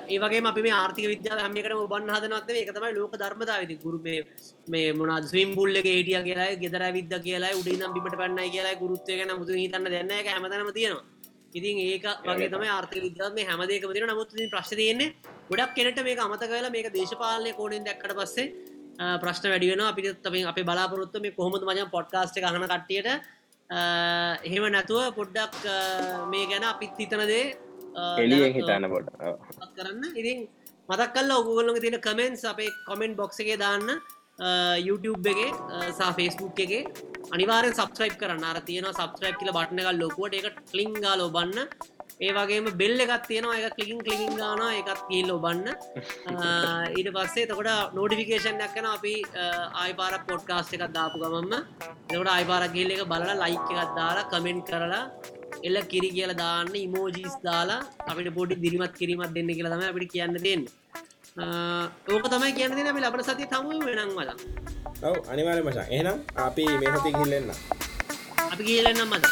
ඒවගේ අපි මේ ආර්ථික විද්‍යාව හැමිකට ඔබන්න හදනත් ඒක තමයි ලෝක ධර්මතාවති ගුරු මේ මේ මොනද ස්විම් බුල්ලගේ හිටිය කියලා ගෙදර විද්ද කියලා උඩිනම් බිමට පන්නයි කියලා ගුරුත්වය ගැන මුතු හිතන්න දෙන්න එක හැමතනම තියෙනවා. ඉතින් ඒක වගේ තම ආර්ථික විද්‍යාව මේ හැමදේක තින නමුත් ප්‍රශ්න තියෙන්නේ ගොඩක් කෙනට මේක අමත කලා මේක දේශපාලය කෝඩෙන් දැක්කට පස්සේ ප්‍රශ්න වැඩිවෙන අපි තම අප බලාපොරොත්තු මේ කොහොමද මජන් පොඩ්කාස්ට ගහන කට්ටියට එහෙම නැතුව පොඩ්ඩක් මේ ගැන අපිත් හිතනදේ එලියෙන් හිතන්න පොඩ කරන්න. ඉතින් මතක් කල්ල ඔගුගලඟ තියෙන කමෙන්ස් අපේ කොමෙන්ට් බොක්ස එක දාන්න. YouTube එක සා ෆේස්බුක් එක. අනිවාරෙන් සබස්ක්‍රයිප් කරන්න. අර තියෙන සබස්ක්‍රයිප් කියල බට්න එකල් ලොකුවට. එක ලිංගාල ඔබන්න. ඒ වගේම බෙල්ල එකත් තියෙනවා. එක කලිකින් කලිකින් ගාන එකත් කියල් ඔබන්න. ඊට පස්සේ තකොට නෝඩිෆිකේෂන් ඇක්කන අපි ආයිපාර පොඩ්කාස්ට එකක් දාපු ගමම එකට අයිපාර කියල්ල එක බලලා ලයික් එකත් දාලා කමෙන්ට් කරලා එල්ල කිරි කියල දාන්න ඉමෝජීස් දාලා අපිට පොඩි දිරිමත් කිරීමත් දෙන්න කියලා තම අපිට කියන්න දෙන්න. ඕක තමයි කියන්න දෙන අපි ලබන සති තමුව වෙනම් මල ඔව අනිවාර්ය මචන් එහෙනම් අපි මේ සති ගිල්ලෙන්න අපි කියලන්නම් මද